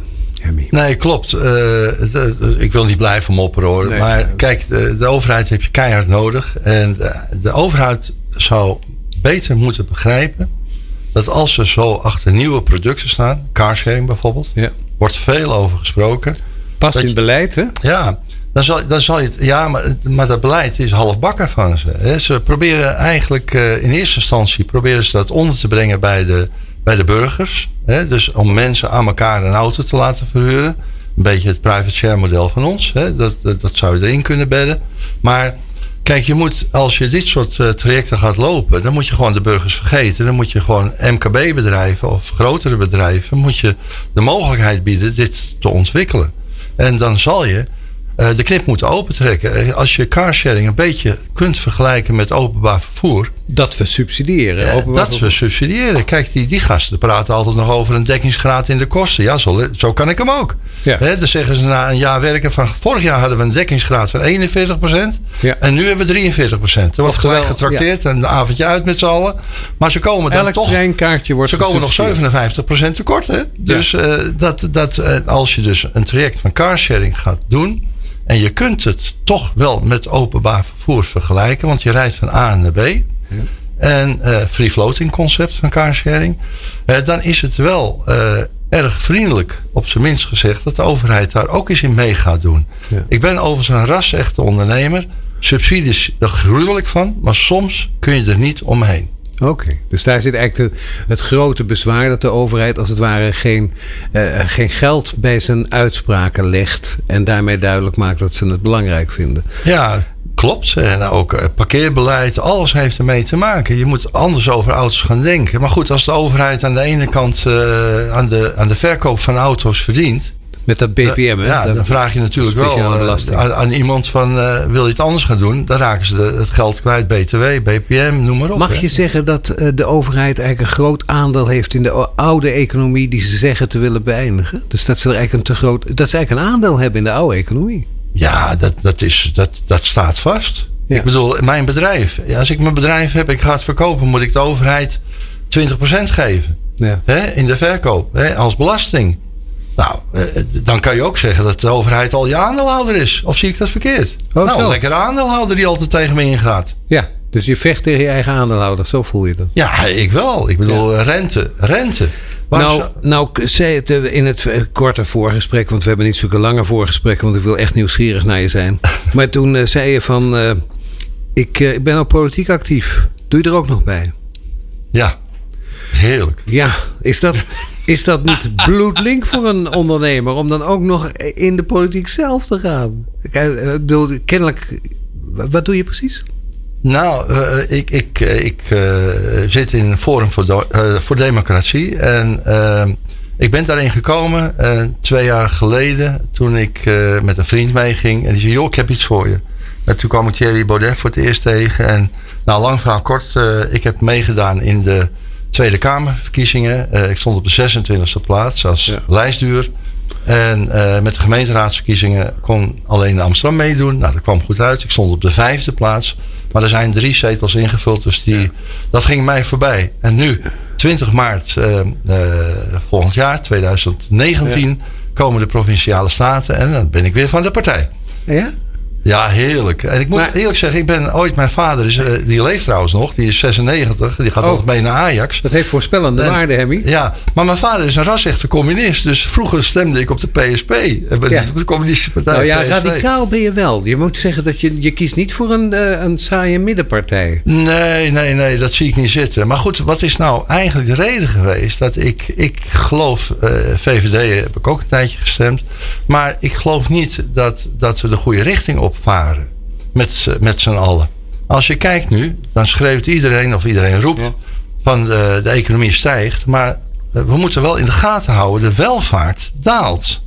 Nee, klopt. Uh, ik wil niet blijven mopperen hoor. Nee, maar kijk, de, de, overheid heb je keihard nodig. En de, de, overheid zou beter moeten begrijpen dat als ze zo achter nieuwe producten staan, carsharing bijvoorbeeld, ja. wordt veel over gesproken. Past in beleid, hè? Ja, dan zal, dan zal je het, ja, maar, maar dat beleid is halfbakken van ze. Hè. Ze proberen eigenlijk uh, in eerste instantie proberen ze dat onder te brengen bij de, bij de burgers. Hè. Dus om mensen aan elkaar een auto te laten verhuren. Een beetje het private share model van ons. Hè. Dat, dat, dat zou je erin kunnen bedden. Maar Kijk, je moet, als je dit soort uh, trajecten gaat lopen, dan moet je gewoon de burgers vergeten. Dan moet je gewoon MKB-bedrijven of grotere bedrijven, moet je de mogelijkheid bieden dit te ontwikkelen. En dan zal je uh, de knip moeten opentrekken. Als je carsharing een beetje kunt vergelijken met openbaar vervoer. Dat we subsidiëren. Dat we subsidiëren. Kijk, die, die gasten praten altijd nog over een dekkingsgraad in de kosten. Ja, zo, zo kan ik hem ook. Ja. He, dan zeggen ze na een jaar werken van vorig jaar hadden we een dekkingsgraad van 41%. Ja. En nu hebben we 43%. Er wordt gelijk getrakteerd ja. en een avondje uit met z'n allen. Maar ze komen dan Elk toch. treinkaartje wordt Ze komen nog 57% tekort. Hè? Dus uh, dat, dat, uh, als je dus een traject van carsharing gaat doen. En je kunt het toch wel met openbaar vervoer vergelijken, want je rijdt van A naar B. En uh, free floating concept van carsharing. Uh, dan is het wel uh, erg vriendelijk, op zijn minst gezegd, dat de overheid daar ook eens in mee gaat doen. Ja. Ik ben overigens een ras-echte ondernemer. Subsidies, daar gruwelijk van, maar soms kun je er niet omheen. Oké, okay. dus daar zit eigenlijk de, het grote bezwaar dat de overheid als het ware geen, uh, geen geld bij zijn uitspraken legt en daarmee duidelijk maakt dat ze het belangrijk vinden. Ja, klopt. En ook parkeerbeleid, alles heeft ermee te maken. Je moet anders over auto's gaan denken. Maar goed, als de overheid aan de ene kant uh, aan, de, aan de verkoop van auto's verdient. Met dat BPM, hè? Ja, dan vraag je natuurlijk wel uh, aan, aan, iemand van... Uh, wil je het anders gaan doen? Dan raken ze de, het geld kwijt. BTW, BPM, noem maar op. Mag hè? je zeggen dat de overheid eigenlijk een groot aandeel heeft... in de oude economie die ze zeggen te willen beëindigen? Dus dat ze er eigenlijk een te groot... dat ze eigenlijk een aandeel hebben in de oude economie? Ja, dat, dat, is, dat, dat staat vast. Ja. Ik bedoel, mijn bedrijf. Ja, als ik mijn bedrijf heb en ik ga het verkopen... moet ik de overheid 20% geven. Ja. Hè, in de verkoop. Hè, als belasting. Nou, dan kan je ook zeggen dat de overheid al je aandeelhouder is. Of zie ik dat verkeerd? Oh, nou, een lekkere aandeelhouder die altijd tegen me ingaat. Ja, dus je vecht tegen je eigen aandeelhouder. Zo voel je dat. Ja, ik wel. Ik bedoel, ja. rente. Rente. Nou, nou, zei het in het korte voorgesprek, want we hebben niet zulke lange voorgesprekken, want ik wil echt nieuwsgierig naar je zijn. maar toen uh, zei je van, uh, ik, uh, ik ben ook politiek actief. Doe je er ook nog bij? Ja, heerlijk. Ja, is dat, is dat niet bloedlink voor een ondernemer om dan ook nog in de politiek zelf te gaan? Ik bedoel, kennelijk, wat doe je precies? Nou, uh, ik, ik, ik uh, zit in een Forum voor, voor Democratie. En ik ben daarin gekomen twee jaar geleden toen ik met een vriend meeging. En die zei, joh, ik heb iets voor je. En toen kwam ik Thierry Baudet voor het eerst tegen. En nou, lang verhaal kort, ik heb meegedaan in de Tweede Kamerverkiezingen. Uh, ik stond op de 26e plaats als ja. lijstduur. En uh, met de gemeenteraadsverkiezingen kon alleen Amsterdam meedoen. Nou, dat kwam goed uit. Ik stond op de vijfde plaats. Maar er zijn drie zetels ingevuld, dus die, ja. dat ging mij voorbij. En nu, 20 maart uh, volgend jaar, 2019, ja. komen de provinciale staten. En dan ben ik weer van de partij. Ja? Ja, heerlijk. En ik moet maar, eerlijk zeggen, ik ben ooit, mijn vader, is, die leeft trouwens nog, die is 96, die gaat oh, altijd mee naar Ajax. Dat heeft voorspellende en, waarde, Hemmy. Ja, maar mijn vader is een ras-echte communist, dus vroeger stemde ik op de PSP, ja. de communistische partij. Nou ja, radicaal ben je wel. Je moet zeggen dat je, je kiest niet voor een, uh, een saaie middenpartij. Nee, nee, nee, dat zie ik niet zitten. Maar goed, wat is nou eigenlijk de reden geweest dat ik, ik geloof, uh, VVD heb ik ook een tijdje gestemd, maar ik geloof niet dat, dat we de goede richting op varen. Met, met z'n allen. Als je kijkt nu, dan schreeuwt iedereen of iedereen roept ja. van de, de economie stijgt. Maar we moeten wel in de gaten houden, de welvaart daalt.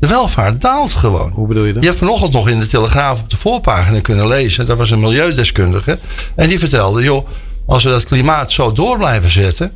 De welvaart daalt gewoon. Hoe bedoel je dat? Je hebt vanochtend nog in de Telegraaf op de voorpagina kunnen lezen. Dat was een milieudeskundige. En die vertelde, joh, als we dat klimaat zo door blijven zetten.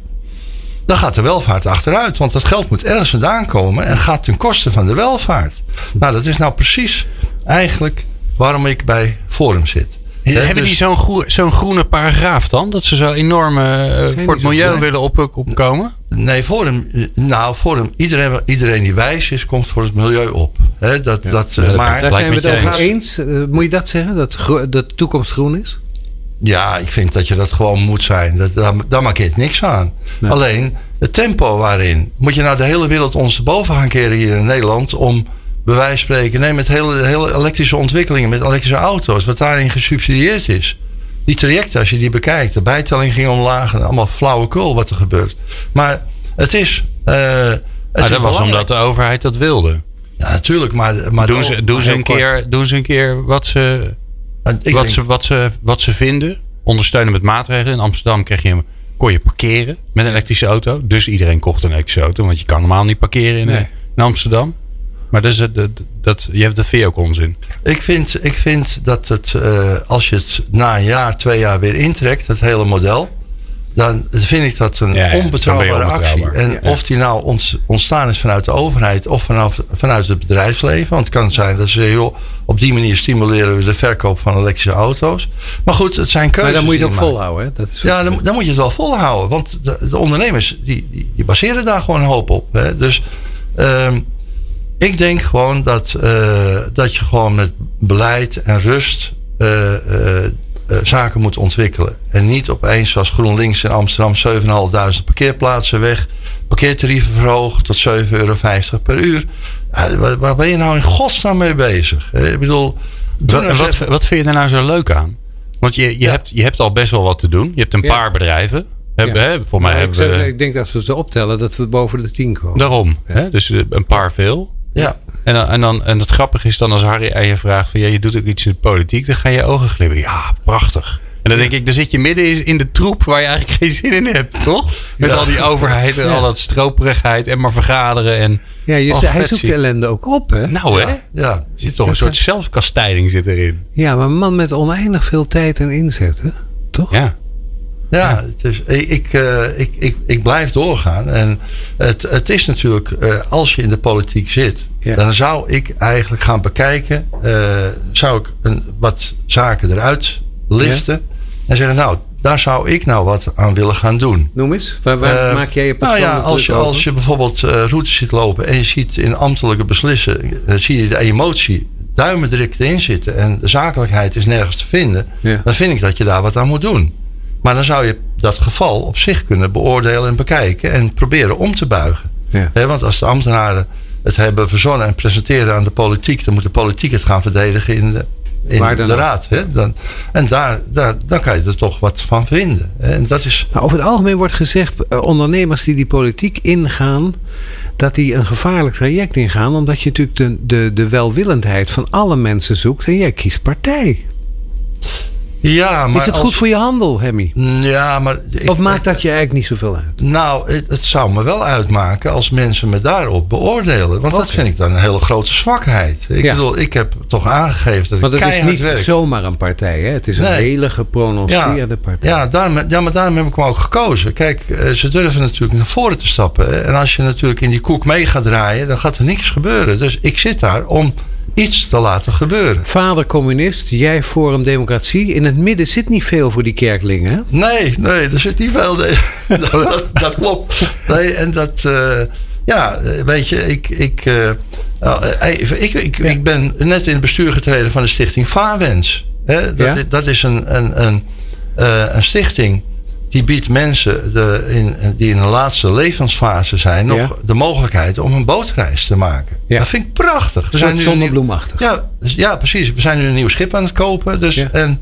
dan gaat de welvaart achteruit. Want dat geld moet ergens vandaan komen en gaat ten koste van de welvaart. Nou, dat is nou precies eigenlijk waarom ik bij Forum zit. Hè, Hebben dus- die zo'n groe- zo'n groene paragraaf dan? Dat ze zo enorm eh, voor het milieu willen op, opkomen? Nee, Forum, eh, nou, Forum, iedereen, iedereen die wijs is, komt voor het milieu op. Hè, dat, dat, eh, dat maar Daar zijn we het over eens. eens. Eh, moet je dat zeggen? Dat, dat de toekomst groen is? ja, ik vind dat je dat gewoon moet zijn. Dat, daar, daar maak je niks aan. Nee. Alleen, het tempo waarin. Moet je nou de hele wereld ons boven gaan keren hier in Nederland om bij wijze van spreken, nee, met hele, hele elektrische ontwikkelingen, met elektrische auto's, wat daarin gesubsidieerd is. Die trajecten, als je die bekijkt, de bijtelling ging omlaag en allemaal flauwekul wat er gebeurt. Maar het is. eh, het Maar is dat was omdat de overheid dat wilde. Ja, natuurlijk, maar. maar Doen ze, doen ze, een, kort. keer, doen ze een keer wat ze, ik wat, denk- ze, wat, ze, wat ze vinden. Ondersteunen met maatregelen. In Amsterdam kreeg je, kon je parkeren met een elektrische auto. Dus iedereen kocht een elektrische auto. Want je kan normaal niet parkeren in, Nee. eh, in Amsterdam. Maar dat, het- dat, dat, je hebt de vind je ook onzin. Ik vind, ik vind dat het, eh, als je het na een jaar, twee jaar weer intrekt, het hele model. Dan vind ik dat een Ja, ja, onbetrouwbare actie. En of die nou ont- ontstaan is vanuit de overheid of vanaf, vanuit het bedrijfsleven. Want het kan zijn dat ze joh, op die manier stimuleren we de verkoop van elektrische auto's. Maar goed, het zijn keuzes. Maar dan moet je het die ook volhouden. Hè? Dat is Ja, dan, dan moet je het wel volhouden. Want de, de ondernemers die, die, die baseren daar gewoon een hoop op. Hè. Dus ehm, ik denk gewoon dat, eh, dat je gewoon met beleid en rust eh, eh, zaken moet ontwikkelen. En niet opeens zoals GroenLinks in Amsterdam 7.500 parkeerplaatsen weg. Parkeertarieven verhogen tot 7,50 euro per uur. Waar, waar ben je nou in godsnaam mee bezig? Ik bedoel, doe Wat, nou wat, vind je er nou zo leuk aan? Want je, je, Ja. hebt, je hebt al best wel wat te doen. Je hebt een Ja. paar bedrijven. Heb, Ja. hè, voor mij ik, hebben zeg- we... ik denk dat als we ze optellen, dat we boven de 10 komen. Daarom. Hè? Dus een paar veel. Ja. En, dan, en, dan, en het grappige is dan als Harry aan je vraagt van ja, je doet ook iets in de politiek, dan ga je ogen glibberen. Ja, prachtig. En dan denk ik, dan zit je midden in- de troep waar je eigenlijk geen zin in hebt, toch? Met Ja. al die overheid en Ja. al dat stroperigheid en maar vergaderen. En, Ja, je, hij zoekt de ellende ook op, hè? nou hè, ja, ja. er zit toch een soort zelfkastijding zit erin. Ja, maar een man met oneindig veel tijd en inzet, hè? Toch? Ja. Ja, is, ik, ik, eh, ik, ik, ik blijf doorgaan. En het, het is natuurlijk, eh, als je in de politiek zit, Ja. dan zou ik eigenlijk gaan bekijken, eh, zou ik een, wat zaken eruit liften en zeggen, nou, daar zou ik nou wat aan willen gaan doen. Noem eens. Waar, waar Eh, maak jij je Nou ja, persoonlijk als je, als je bijvoorbeeld eh, routes ziet lopen en je ziet in ambtelijke beslissen, dan zie je de emotie duimendruk erin zitten en de zakelijkheid is nergens te vinden, Ja. dan vind ik dat je daar wat aan moet doen. Maar dan zou je dat geval op zich kunnen beoordelen en bekijken en proberen om te buigen. Ja. Want als de ambtenaren het hebben verzonnen en presenteren aan de politiek, dan moet de politiek het gaan verdedigen in de, in de raad. Hè? Dan, en daar, daar, dan kan je er toch wat van vinden. En dat is. Nou, over het algemeen wordt gezegd, eh, ondernemers die die politiek ingaan, dat die een gevaarlijk traject ingaan, omdat je natuurlijk de, de, de welwillendheid van alle mensen zoekt en jij kiest partij. Ja, maar Is het als- goed voor je handel, Hemmy? Ja, maar. ik- Of maakt dat je eigenlijk niet zoveel uit? Nou, het, het zou me wel uitmaken als mensen me daarop beoordelen. Want dat vind ik dan een hele grote zwakheid. Ik Ja. bedoel, ik heb toch aangegeven dat Want ik het is niet werk. zomaar een partij, hè? Het is een hele Ja, geprononceerde partij. ja, daarom, ja, maar daarom heb ik hem ook gekozen. Kijk, eh, ze durven natuurlijk naar voren te stappen. En als je natuurlijk in die koek mee gaat draaien, dan gaat er niks gebeuren. Dus ik zit daar om iets te laten gebeuren. Vader communist, jij Forum Democratie. In het midden zit niet veel voor die kerklingen? Nee, nee, er zit niet veel. Nee. dat, dat, dat klopt. Nee, en dat, eh, ja, weet je, ik, ik, eh, eh, even, ik, ik, ik ben net in het bestuur getreden van de stichting Vaarwens. Hè, dat, Ja? is, dat is een, een, een, een stichting die biedt mensen de, in, die in de laatste levensfase zijn nog Ja. de mogelijkheid om een bootreis te maken. Ja. Dat vind ik prachtig. We nu nieuw- zonnebloemachtig. Ja, dus- ja, precies. We zijn nu een nieuw schip aan het kopen. Dus, Ja. En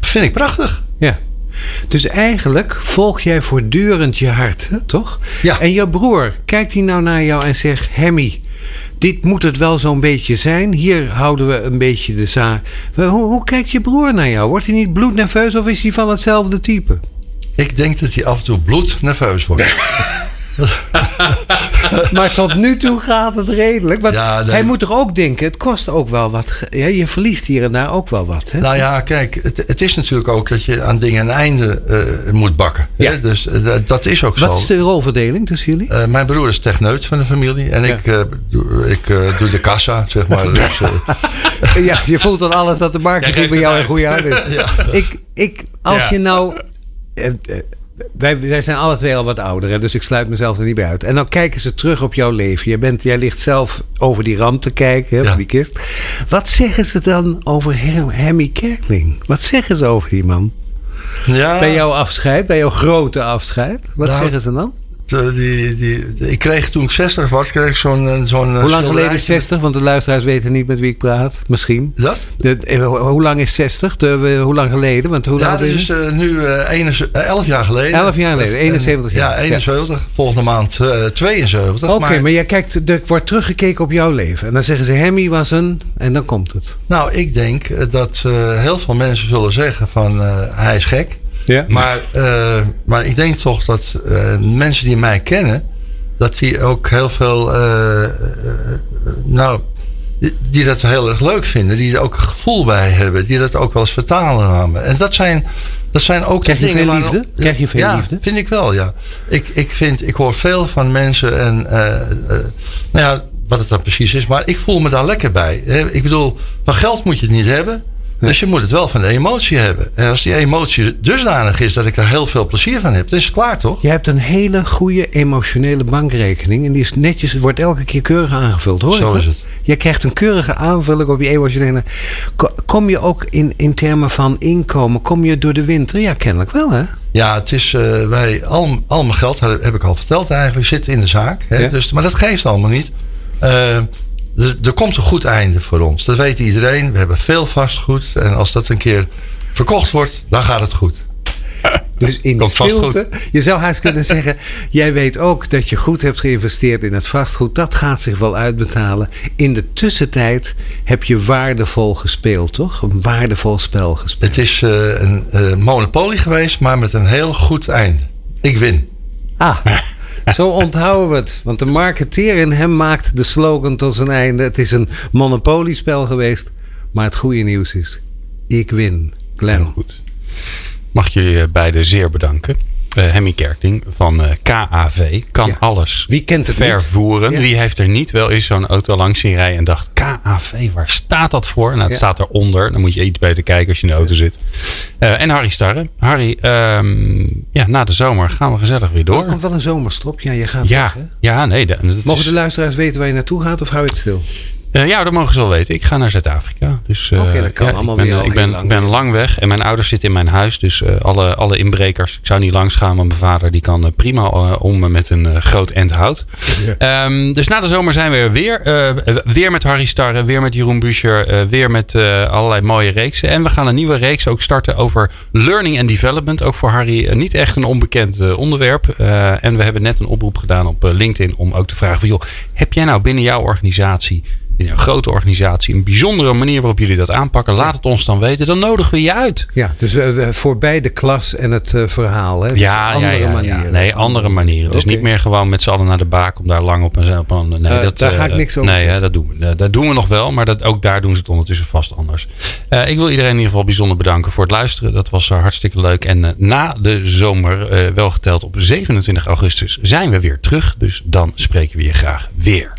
vind ik prachtig. Ja. Dus eigenlijk volg jij voortdurend je hart, hè, toch? Ja. En jouw broer, kijkt hij nou naar jou en zegt... Hemmy, dit moet het wel zo'n beetje zijn. Hier houden we een beetje de zaak. Hoe, hoe kijkt je broer naar jou? Wordt hij niet bloednerveus of is hij van hetzelfde type? Ik denk dat hij af en toe bloednerveus wordt. maar tot nu toe gaat het redelijk. Want Ja, nee. hij moet toch ook denken, het kost ook wel wat. Ja, je verliest hier en daar ook wel wat. Hè? Nou ja, kijk, het, het is natuurlijk ook dat je aan dingen een einde eh, moet bakken. Ja. Hè? Dus eh, dat- is ook zo. wat is de rolverdeling tussen jullie? Eh, mijn broer is techneut van de familie en Ja. ik, eh, doe, ik doe de kassa, zeg maar. Dus, ja, je voelt dan alles dat de marketing bij jou in uit. goede handen is. Ik, ik, als Ja. je nou... eh, wij, wij zijn alle twee al wat ouder, hè, dus ik sluit mezelf er niet bij uit. En dan kijken ze terug op jouw leven. Jij, bent, jij ligt zelf over die rand te kijken, hè, Ja. die kist. Wat zeggen ze dan over Hemmy Kerkling? Wat zeggen ze over die man? ja, Bij jouw afscheid, bij jouw grote afscheid? Wat Nou, zeggen ze dan? De- die, die, ik kreeg toen ik 60 was, kreeg zo'n eh, zo'n eh, Hoe lang geleden is schilderijtje. 60? Want de luisteraars weten niet met wie ik praat. Misschien. Dat? De, eh, ho- hoe lang is 60? De, eh, hoe lang geleden? Want hoe Ja, dat is eh, nu eh, 71 11 jaar geleden. 11 jaar geleden, En- 71 jaar. Ja, 71. Volgende maand eh, 72. Oké, maar, jij kijkt, er wordt teruggekeken op jouw leven. En dan zeggen ze, Hemmy was een... En dan komt het. Nou, ik denk eh, dat eh, heel veel mensen zullen zeggen van eh, hij is gek. Ja. Maar, eh, maar ik denk toch dat eh, mensen die mij kennen, dat die ook heel veel, eh, nou, die, die dat heel erg leuk vinden, die er ook een gevoel bij hebben, die dat ook wel eens vertalen naar me. En dat zijn, dat zijn ook Krijg de je dingen veel waar- liefde? Krijg je veel ja, liefde? vind ik wel, ja. Ik, ik, vind, ik hoor veel van mensen en, nou ja, wat het dan precies is, maar ik voel me daar lekker bij. Ik bedoel, van geld moet je het niet hebben. Dus je moet het wel van de emotie hebben. En als die emotie dusdanig is dat ik er heel veel plezier van heb, dan is het klaar toch? Je hebt een hele goede emotionele bankrekening. En die is netjes, wordt elke keer keurig aangevuld, hoor. Zo is het. Je krijgt een keurige aanvulling op je emotionele... Ko- Kom je ook in, in termen van inkomen, kom je door de winter? Ja, kennelijk wel, hè? Ja, het is, eh, wij, al, al mijn geld, heb ik al verteld eigenlijk, zit in de zaak. Hè? Ja. Dus, maar dat geeft allemaal niet. Eh, er, er komt een goed einde voor ons. Dat weet iedereen. We hebben veel vastgoed. En als dat een keer verkocht wordt, dan gaat het goed. Dus in Komt stilte. Je zou haast kunnen zeggen: jij weet ook dat je goed hebt geïnvesteerd in het vastgoed. Dat gaat zich wel uitbetalen. In de tussentijd heb je waardevol gespeeld, toch? Een waardevol spel gespeeld. Het is eh, een eh, monopolie geweest, maar met een heel goed einde. Ik win. Ah, zo onthouden we het. Want de marketeer in hem maakt de slogan tot zijn einde. Het is een monopoliespel geweest. Maar het goede nieuws is: ik win. Glenn. Heel goed. Mag jullie eh, beiden zeer bedanken. Eh Hemmy Kerkting van eh, KAV kan Ja. alles Wie kent het vervoeren. Ja. Wie heeft er niet wel eens zo'n auto langs zien rijden en dacht... KAV, waar staat dat voor? Nou, het Ja. staat eronder. Dan moet je iets beter kijken als je in de auto zit. Eh, en Harry Starre. Harry, ehm, ja, na de zomer gaan we gezellig weer Er door. komt wel een zomerstop. Ja, je gaat Ja, weg, ja, nee. dat- dat Mogen is- de luisteraars weten waar je naartoe gaat of hou je het stil? Eh, ja, dat mogen ze wel weten. Ik ga naar Zuid-Afrika. Dus, eh, Oké, dat kan ja, allemaal ik ben, weer al ik ben, lang. ik ben lang weg en mijn ouders zitten in mijn huis. Dus eh, alle, alle inbrekers. Ik zou niet langs gaan, maar mijn vader die kan eh, prima eh, om met een eh, groot end hout. Ehm, dus na de zomer zijn we er weer. Eh, weer met Harry Starre, weer met Jeroen Buescher. eh, weer met eh, allerlei mooie reeksen. En we gaan een nieuwe reeks ook starten over learning and development. Ook voor Harry eh, niet echt een onbekend eh, onderwerp. Eh, en we hebben net een oproep gedaan op eh, LinkedIn om ook te vragen van... joh, heb jij nou binnen jouw organisatie in een grote organisatie een bijzondere manier waarop jullie dat aanpakken. Laat het ons dan weten. Dan nodigen we je uit. Ja, dus voorbij de klas en het eh, verhaal. Hè? Dus Ja, ja, andere ja, ja. manieren. Nee, andere manieren. Dus niet meer gewoon met z'n allen naar de baak om daar lang op een... Op een nee, Eh, dat, daar ga eh, ik niks over Nee, hè, dat, doen we, dat doen we nog wel. Maar dat, ook daar doen ze het ondertussen vast anders. Ik wil iedereen in ieder geval bijzonder bedanken voor het luisteren. Dat was hartstikke leuk. En na de zomer, wel geteld op 27 augustus, zijn we weer terug. Dus dan spreken we je graag weer.